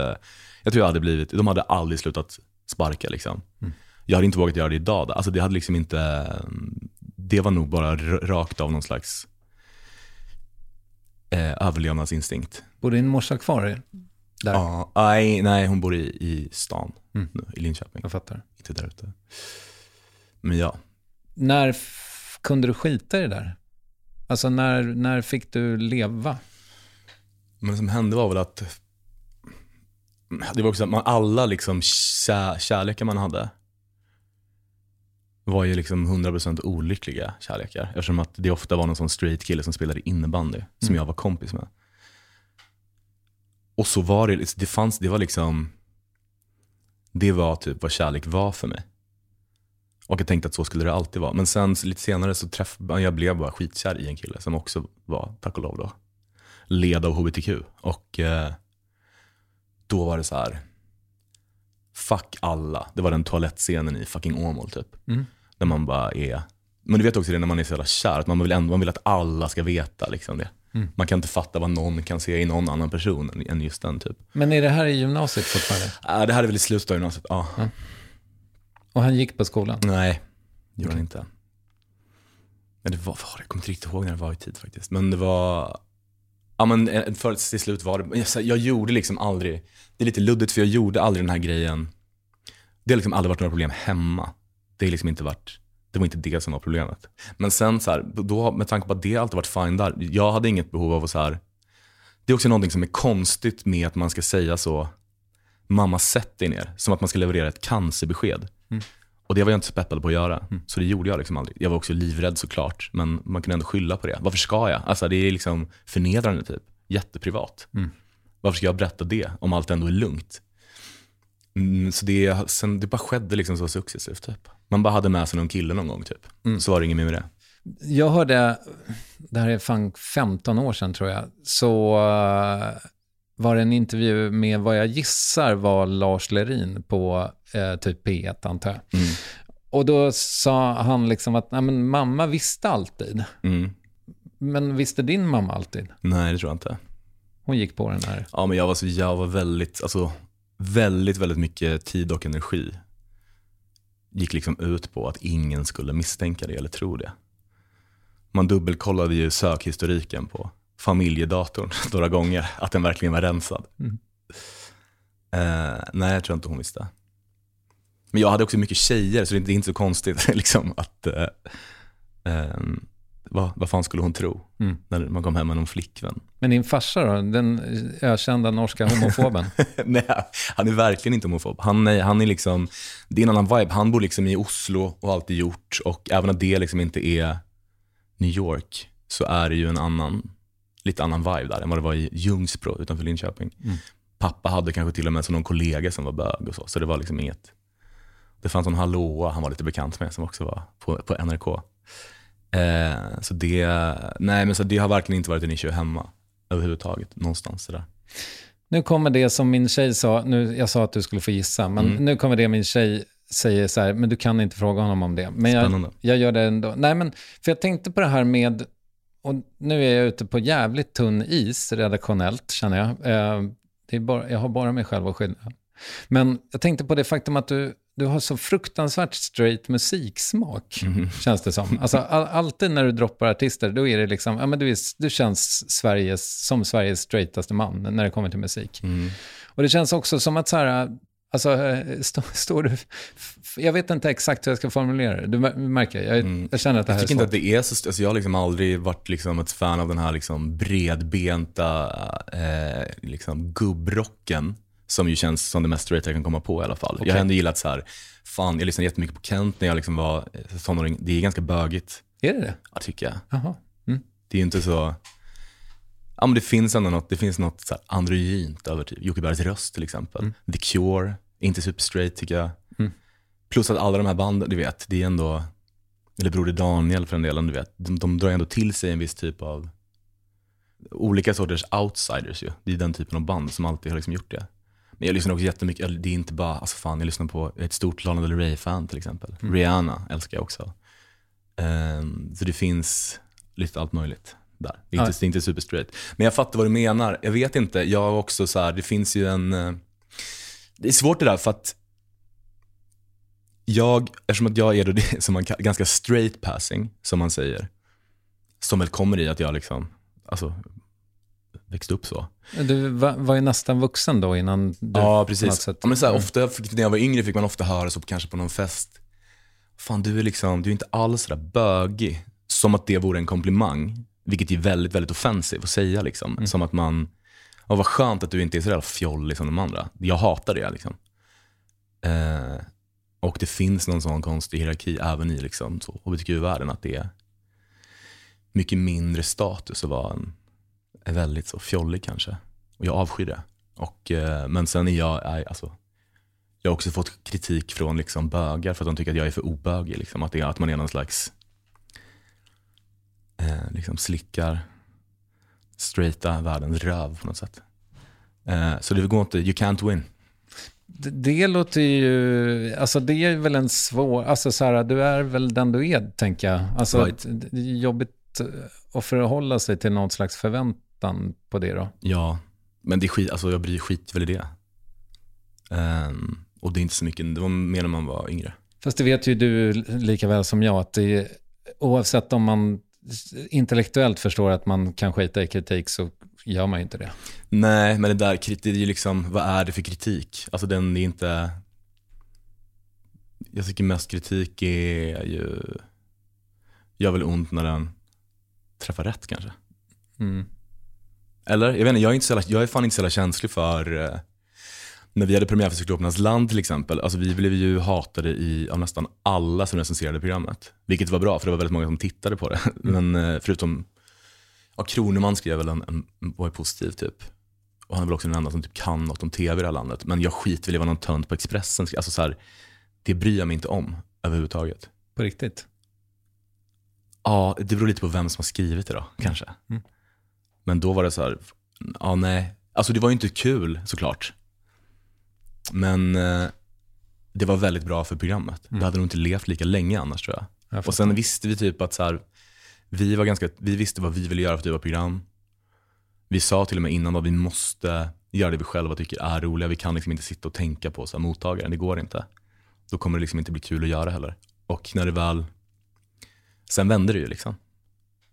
jag tror jag hade blivit, de hade aldrig slutat sparka liksom. Mm. Jag hade inte vågat göra det idag. Alltså det hade liksom inte, det var nog bara rakt av någon slags eh, överlevnadsinstinkt. Bor din morsa kvar där? Ja, nej, nej, hon bor i, i stan Mm. nu, i Linköping. Jag fattar. Inte där ute. Men ja, När kunde du skita i det där? Alltså när, när fick du leva? men det som hände var väl att det var också att man, alla liksom kär, kärlekar man hade var ju liksom 100% olyckliga kärlekar. Eftersom att det ofta var någon sån straight kille som spelade innebandy, som Mm. jag var kompis med. Och så var det, det fanns, det var liksom, det var typ vad kärlek var för mig. Och jag tänkte att så skulle det alltid vara. Men sen lite senare så träffade jag blev bara skitkär i en kille som också var, tack och lov då, led av hbtq. Och eh, då var det så här, fuck alla. Det var den toalettscenen i fucking Åmål typ. Mm. Där man bara är, men du vet också det när man är så jävla kär, att man vill, ändå, man vill att alla ska veta liksom det. Mm. Man kan inte fatta vad någon kan se i någon annan person än- just den typ. Men är det här i gymnasiet fortfarande? Äh, det här är väl i slutet av gymnasiet, ja. Och han gick på skolan? Nej, det gjorde han inte. Men det var, jag kommer inte riktigt ihåg när det var i tid faktiskt. Men det var, ja men eh, för till slut var det, jag, jag gjorde liksom aldrig, det är lite luddigt för jag gjorde aldrig den här grejen. Det har liksom aldrig varit några problem hemma. Det har liksom inte varit, det var inte det som var problemet. Men sen så här, då, med tanke på att det alltid varit fine där, jag hade inget behov av att så här, det är också någonting som är konstigt med att man ska säga så, mamma sätt dig ner, som att man ska leverera ett cancerbesked. Mm. Och det var jag inte så peppad på att göra. Så det gjorde jag liksom aldrig. Jag var också livrädd såklart, men man kan ändå skylla på det. Varför ska jag? Alltså det är liksom förnedrande typ. Jätteprivat. Mm. Varför ska jag berätta det om allt ändå är lugnt? Mm, så det, sen, det bara skedde liksom så successivt. Typ. Man bara hade med sig någon kille någon gång typ. Mm. Så var det inget mer med det. Jag hörde, det här är fan 15 år sedan tror jag, så var det en intervju med vad jag gissar var Lars Lerin på eh, typ P1 antar jag. Mm. Och då sa han liksom att Nej, men mamma visste alltid. Mm. Men visste din mamma alltid? Nej, det tror jag inte. Hon gick på den här. Ja, men jag var, så, jag var väldigt, alltså, väldigt, väldigt mycket tid och energi gick liksom ut på att ingen skulle misstänka det eller tro det. Man dubbelkollade ju sökhistoriken på familjedatorn några gånger, att den verkligen var rensad. Mm. Eh, nej, jag tror inte hon visste. Men jag hade också mycket tjejer, så det är inte, så konstigt liksom, att eh, ehm, vad, vad fan skulle hon tro Mm. när man kom hem med någon flickvän? Men din farsa då, den ökända norska homofoben? nej, han är verkligen inte homofob. Han är, han är liksom, det är en annan vibe. Han bor liksom i Oslo och har alltid gjort. Och även om det liksom inte är New York så är det ju en annan, lite annan vibe där än vad det var i Ljungsbro utanför Linköping. Mm. Pappa hade kanske till och med någon kollega som var bög och så. Så det var liksom inget. Det fanns en hallåa han var lite bekant med som också var på, på NRK. Eh, så det, nej men så det har verkligen inte varit en issue hemma överhuvudtaget. Någonstans sådär. Nu kommer det som min tjej sa, nu, jag sa att du skulle få gissa, men Mm. nu kommer det min tjej säger så här, men du kan inte fråga honom om det. Men jag, Spännande. jag gör det ändå. Nej, men för jag tänkte på det här med, och nu är jag ute på jävligt tunn is redaktionellt, känner jag. Eh, det är bara, jag har bara mig själv att skylla. Men jag tänkte på det faktum att du, du har så fruktansvärt straight musiksmak, Mhm. känns det som. Alltså, all, alltid när du droppar artister, då är det liksom, ja men du, är, du känns Sveriges, som Sveriges straightaste man när det kommer till musik. Mm. Och det känns också som att så här, alltså, eh, stå, står du, f- jag vet inte exakt hur jag ska formulera det, du mär- märker, jag, jag känner att det här Mm. Jag tycker är inte svårt. att det är så, alltså jag har liksom aldrig varit liksom ett fan av den här liksom bredbenta eh, liksom gubbrocken. Som ju känns som det mest straight jag kan komma på i alla fall. Jag har ändå gillat så här, fan jag lyssnade jättemycket på Kent när jag liksom var eh, tonåring. Det är ganska bögigt. Är det det? Ja, tycker jag. Jaha. Mm. Det är ju inte så, ja men det finns ändå något, det finns något så androgynt över typ Jocke Bergs röst till exempel. The Cure, inte super straight tycker jag. Mm. Plus att alla de här banden, du vet, det är ändå, eller Broder Daniel för den delen, du vet, de, de drar ändå till sig en viss typ av olika sorters outsiders ju. Det är den typen av band som alltid har liksom gjort det. Men jag lyssnar också jättemycket, det är inte bara, alltså fan jag lyssnar på ett stort Lana Del Rey-fan till exempel. Rihanna älskar jag också. Ehm, så det finns lite allt möjligt där. Det är, inte, det är inte super straight. Men jag fattar vad du menar. Jag vet inte, jag har också så här, det finns ju en, eh, det är svårt det där för att jag, eftersom att jag är då det som man ganska straight passing, som man säger, som väl kommer i att jag liksom, alltså, växte upp så. Du var, var ju nästan vuxen då innan du Ja, på precis. sätt- Ja, men så här, ofta, när jag var yngre fick man ofta höra så kanske på någon fest, fan du är liksom, du är inte alls sådär bögig. Som att det vore en komplimang. Vilket är väldigt, väldigt offensivt att säga liksom. Mm. Som att man, ja, vad skönt att du inte är så jävla fjollig som de andra. Jag hatar det liksom. Eh, och det finns någon sån konstig hierarki även i liksom, hbtq-världen. Att det är mycket mindre status att vara en, är väldigt så fjollig kanske. Och jag avskyr det. Och, eh, men sen är jag, är, alltså, jag har också fått kritik från liksom bögar för att de tycker att jag är för obögig. Liksom. Att, det, att man är någon slags, eh, liksom slickar straighta världens röv på något sätt. Eh, så det går inte, you can't win. Det, det låter ju, alltså det är väl en svår, alltså så här, du är väl den du är, tänker jag. Alltså Right. det är jobbigt att förhålla sig till någon slags förväntan på det då. Ja, men det är skit, alltså jag bryr skit väl i det. Ehm, och det är inte så mycket, det var mer när man var yngre. Fast det vet ju du lika väl som jag, att det är, oavsett om man intellektuellt förstår att man kan skita i kritik så gör man ju inte det. Nej, men det där det är ju liksom, vad är det för kritik? Alltså den är inte, jag tycker mest kritik är ju, gör väl ont när den träffar rätt kanske. Mm. Eller? Jag vet inte, jag är, inte så jävla, jag är fan inte så jävla känslig för, eh, när vi hade premiär för Cyklopernas land till exempel, alltså vi blev ju hatade i, av nästan alla som recenserade programmet. Vilket var bra, för det var väldigt många som tittade på det. Men eh, förutom, ja, Kroneman skrev väl en, en, var positiv typ. Och han är väl också den enda som typ kan något om tv i det här landet. Men jag skiter väl i vad någon tönt på Expressen. Alltså så här, det bryr jag mig inte om överhuvudtaget. På riktigt? Ja, det beror lite på vem som har skrivit det då, kanske. Mm. Men då var det så här, ja nej. Alltså det var ju inte kul såklart. Men eh, det var väldigt bra för programmet. Det hade nog inte levt lika länge annars tror jag. Jag och sen visste vi typ att så här, vi, var ganska, vi visste vad vi ville göra för typ av program. Vi sa till och med innan att vi måste göra det vi själva tycker är roliga. Vi kan liksom inte sitta och tänka på så här, mottagaren, det går inte. Då kommer det liksom inte bli kul att göra heller. Och när det väl, sen vände det ju liksom.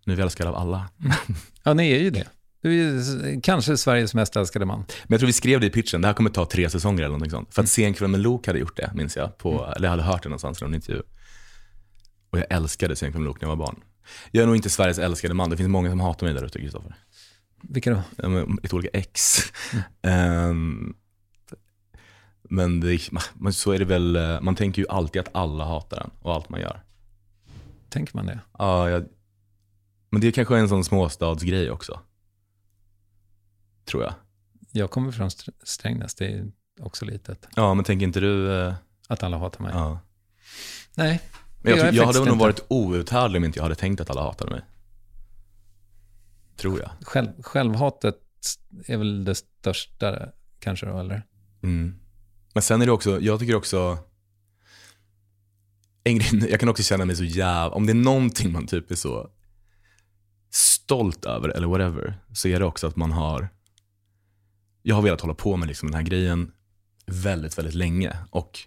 Nu är vi älskade av alla. Ja, ni är ju det. Du är kanske Sveriges mest älskade man. Men jag tror vi skrev det i pitchen, det här kommer ta tre säsonger eller någonting sånt. För att Sen kväll med Luke hade gjort det, minns jag. På, Eller jag hade hört det någonstans i någon intervju. Och jag älskade Sen kväll med Luke när jag var barn. Jag är nog inte Sveriges älskade man, det finns många som hatar mig där ute, Kristoffer. Vilka då? Lite olika ex. Ehm, men det, men så är det väl, eh, man tänker ju alltid att alla hatar en och allt man gör. Tänker man det? Ja, jag, men det är kanske en sån småstadsgrej också. Tror jag. Jag kommer från Str- Strängnäs, det är också litet. Ja, men tänker inte du... eh, Att alla hatar mig. Ja. Nej. Men jag, tror- jag hade nog inte. varit outhärdlig om inte jag hade tänkt att alla hatade mig. Tror jag. Själv, självhatet är väl det största kanske då, eller? Mm. Men sen är det också, jag tycker också, en grej, jag kan också känna mig så jävla, om det är någonting man typ är så stolt över eller whatever, så är det också att man har, jag har velat hålla på med liksom den här grejen väldigt, väldigt länge. Och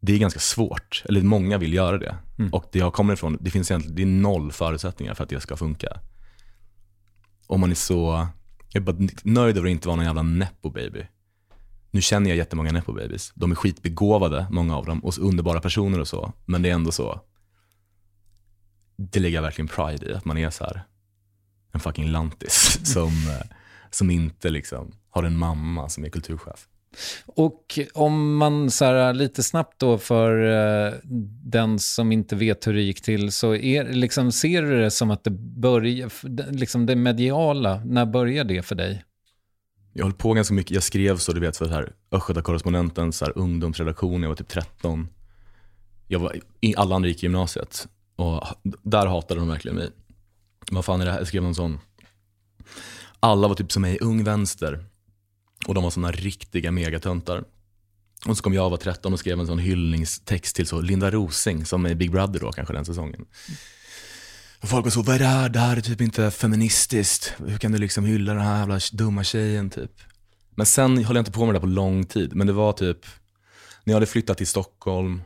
det är ganska svårt, eller många vill göra det. Mm. Och det jag kommer ifrån, det finns egentligen, det är noll förutsättningar för att det ska funka. Om man är så, jag är bara nöjd över att inte vara någon jävla nepo baby. Nu känner jag jättemånga nepo babies. De är skitbegåvade, många av dem, och underbara personer och så. Men det är ändå så, det lägger jag verkligen pride i, att man är så här en fucking lantis som, eh, som inte liksom har en mamma som är kulturchef. Och om man så här, lite snabbt då för eh, den som inte vet hur det gick till, så är, liksom, ser du det som att det börjar, liksom det mediala, när börjar det för dig? Jag höll på ganska mycket, jag skrev så du vet för här Östgötakorrespondentens ungdomsredaktion, jag var typ 13. Jag var, i- alla andra gick i gymnasiet och där hatade de verkligen mig. Vad fan är det här? Jag skrev någon sån, alla var typ som mig i Ung Vänster och de var såna riktiga megatöntar. Och så kom jag och var 13 och skrev en sån hyllningstext till så Linda Rosing som är Big Brother då kanske den säsongen. Och folk var så, vad är det här? Det här är typ inte feministiskt. Hur kan du liksom hylla den här jävla dumma tjejen typ? Men sen höll jag inte på med det där på lång tid. Men det var typ, när jag hade flyttat till Stockholm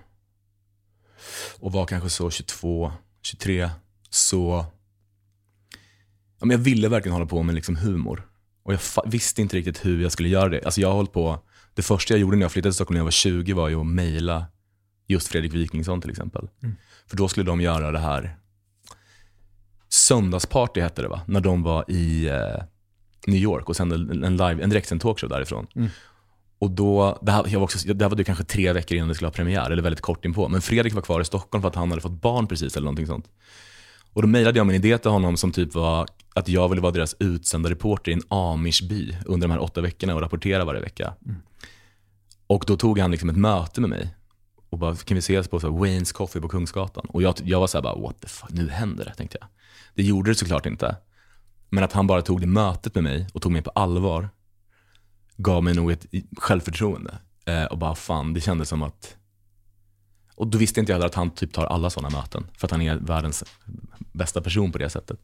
och var kanske så 22, 23, så ja, men jag ville verkligen hålla på med liksom humor. Och jag visste inte riktigt hur jag skulle göra det. Alltså jag har hållit på, det första jag gjorde när jag flyttade till Stockholm när jag var 20 var ju att mejla just Fredrik Wikingsson till exempel. För då skulle de göra det här Söndagsparty hette det va? När de var i eh, New York och sände en, live, en direktsänd talkshow därifrån. Och då, det här, jag var också, det här var det kanske tre veckor innan det skulle ha premiär, eller väldigt kort inpå. Men Fredrik var kvar i Stockholm för att han hade fått barn precis eller någonting sånt. Och då mejlade jag min idé till honom som typ var att jag ville vara deras utsända reporter i en amishby under de här åtta veckorna och rapportera varje vecka. Och då tog han liksom ett möte med mig och bara, kan vi ses på så Waynes Coffee på Kungsgatan? Och jag, jag var så här bara, what the fuck, nu händer det, tänkte jag. Det gjorde det såklart inte. Men att han bara tog det mötet med mig och tog mig på allvar gav mig nog ett självförtroende. Eh, och bara fan, det kändes som att... Och då visste inte jag att han typ tar alla sådana möten. För att han är världens bästa person på det sättet.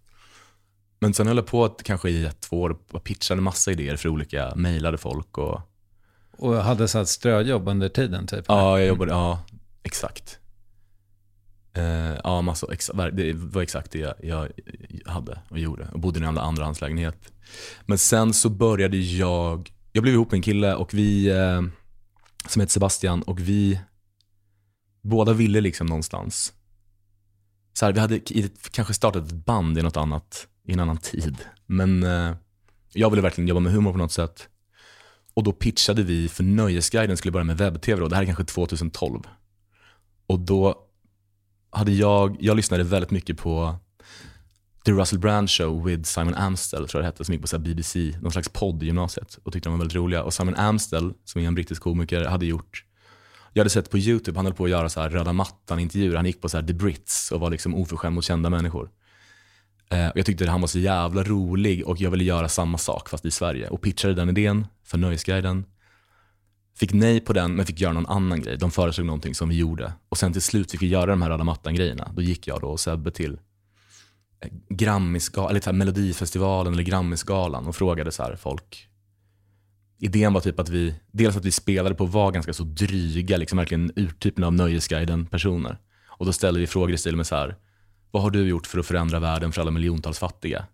Men sen höll jag på att kanske i ett, två år och pitchade massa idéer för olika, mejlade folk och... Och hade så ströjobb under tiden typ? Ja, jag jobbade, ja, exakt. Eh, ja, massa, exa, det var exakt det jag, jag hade och gjorde. Och bodde i en andrahandslägenhet. Men sen så började jag, jag blev ihop med en kille och vi, eh, som heter Sebastian och vi, båda ville liksom någonstans. Så här, vi hade kanske startat ett band i något annat, i en annan tid. Men eh, jag ville verkligen jobba med humor på något sätt. Och då pitchade vi för Nöjesguiden, skulle börja med webb-tv då. Det här är kanske 2012. Och då hade jag, jag lyssnade väldigt mycket på The Russell Brand Show with Simon Amstel, tror jag det hette, som gick på så här BBC, någon slags podd i gymnasiet och tyckte de var väldigt roliga. Och Simon Amstel, som är en brittisk komiker, hade gjort jag hade sett på YouTube, han höll på att göra så här röda mattan-intervjuer. Han gick på så här The Brits och var liksom oförskämd mot kända människor. Eh, och jag tyckte att han var så jävla rolig och jag ville göra samma sak fast i Sverige. Och pitchade den idén för Nöjesguiden. Fick nej på den men fick göra någon annan grej. De föreslog någonting som vi gjorde. Och sen till slut fick vi göra de här röda mattan-grejerna. Då gick jag då och Sebbe till eh, Grammisgalan, eller så här Melodifestivalen eller Grammisgalan och frågade så här folk. Idén var typ att vi, dels att vi spelade på att vara ganska så dryga, liksom verkligen urtypen av Nöjesguiden-personer. Och då ställde vi frågor i stil med så här, vad har du gjort för att förändra världen för alla miljontals fattiga?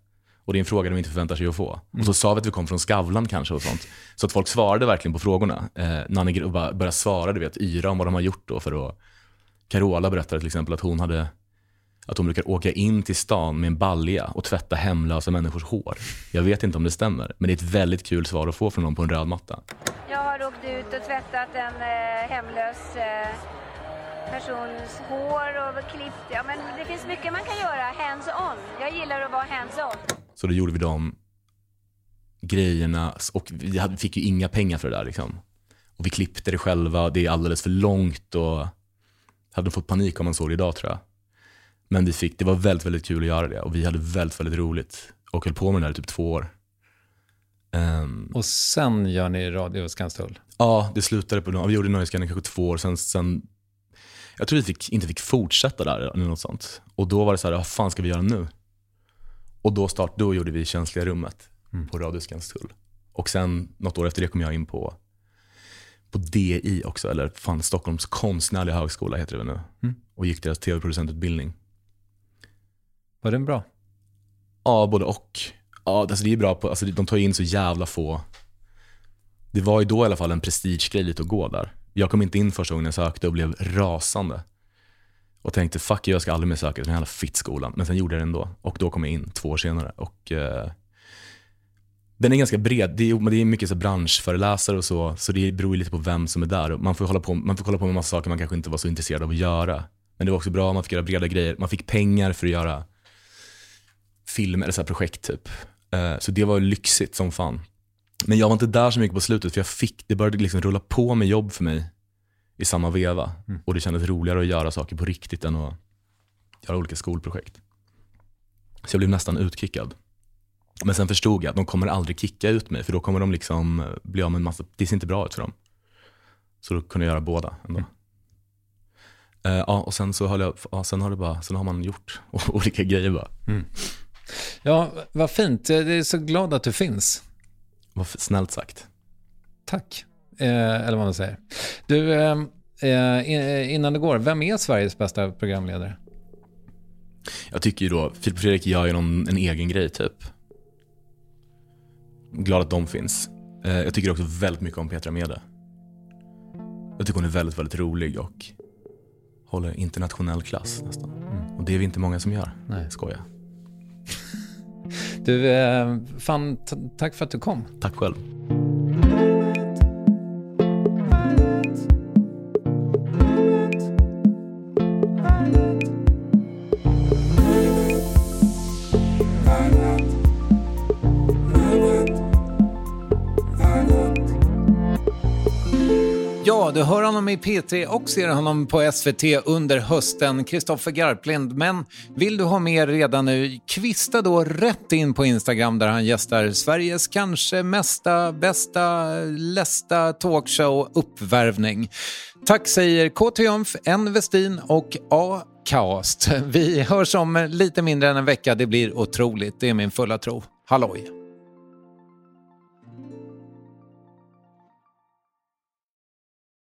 Och det är en fråga de inte förväntar sig att få. Och så sa vi att vi kom från Skavlan kanske och sånt. Så att folk svarade verkligen på frågorna. Eh, Nanne bara började svara, du vet, yra om vad de har gjort då för att Carola berättade till exempel att hon hade att hon brukar åka in till stan med en balja och tvätta hemlösa människors hår. Jag vet inte om det stämmer, men det är ett väldigt kul svar att få från någon på en röd matta. Jag har åkt ut och tvättat en eh, hemlös eh, persons hår och klippt. Ja, men det finns mycket man kan göra hands-on. Jag gillar att vara hands-on. Så då gjorde vi de grejerna och vi hade, fick ju inga pengar för det där. Liksom. Och vi klippte det själva, det är alldeles för långt och hade fått panik om man såg det idag tror jag. Men vi fick, det var väldigt, väldigt kul att göra det och vi hade väldigt, väldigt roligt och höll på med det där i typ två år. Um, och sen gör ni Radio Skanstull? Ja, det slutade på, vi gjorde Nöjesguiden kanske två år, sen, sen jag tror vi fick, inte fick fortsätta där eller något sånt. Och då var det så här, vad fan ska vi göra nu? Och då, start, då gjorde vi Känsliga rummet mm. på Radio Skanstull. Och sen något år efter det kom jag in på, på DI också, eller fan Stockholms konstnärliga högskola heter det väl nu. Mm. Och gick deras tv-producentutbildning. Var den bra? Ja, både och. Ja, alltså det är bra på, alltså de tar in så jävla få. Det var ju då i alla fall en prestigegrej lite att gå där. Jag kom inte in första gången jag sökte och blev rasande. Och tänkte fuck jag ska aldrig mer söka till den här fittskolan. Men sen gjorde jag det ändå. Och då kom jag in två år senare. Och, eh, den är ganska bred. Det är, det är mycket så branschföreläsare och så. Så det beror lite på vem som är där. Man får, hålla på, man får kolla på med massa saker man kanske inte var så intresserad av att göra. Men det var också bra, man fick göra breda grejer. Man fick pengar för att göra film eller så projekt typ. Eh, så det var lyxigt som fan. Men jag var inte där så mycket på slutet för jag fick, det började liksom rulla på med jobb för mig i samma veva. Mm. Och det kändes roligare att göra saker på riktigt än att göra olika skolprojekt. Så jag blev nästan utkickad. Men sen förstod jag att de kommer aldrig kicka ut mig för då kommer de liksom bli av med en massa, det ser inte bra ut för dem. Så då kunde jag göra båda ändå. Mm. Uh, ja, och sen så höll jag, ja, sen har det bara, sen har man gjort olika grejer bara. Mm. Ja, vad fint. Jag är så glad att du finns. Vad snällt sagt. Tack. Eh, eller vad man säger. Du, eh, eh, innan det går, vem är Sveriges bästa programledare? Jag tycker ju då, Filip och Fredrik gör ju någon, en egen grej typ. Glad att de finns. Eh, jag tycker också väldigt mycket om Petra Mede. Jag tycker hon är väldigt, väldigt rolig och håller internationell klass nästan. Mm. Och det är vi inte många som gör. Nej. Skoja du, eh, fan, tack för att du kom. Tack själv. Hör honom i P3 och ser honom på SVT under hösten, Kristoffer Garplind. Men vill du ha mer redan nu, kvista då rätt in på Instagram där han gästar Sveriges kanske mesta, bästa, lästa talkshow Uppvärvning. Tack säger K. Triumf, N. Westin och A. Kaast. Vi hörs om lite mindre än en vecka. Det blir otroligt, det är min fulla tro. Halloj!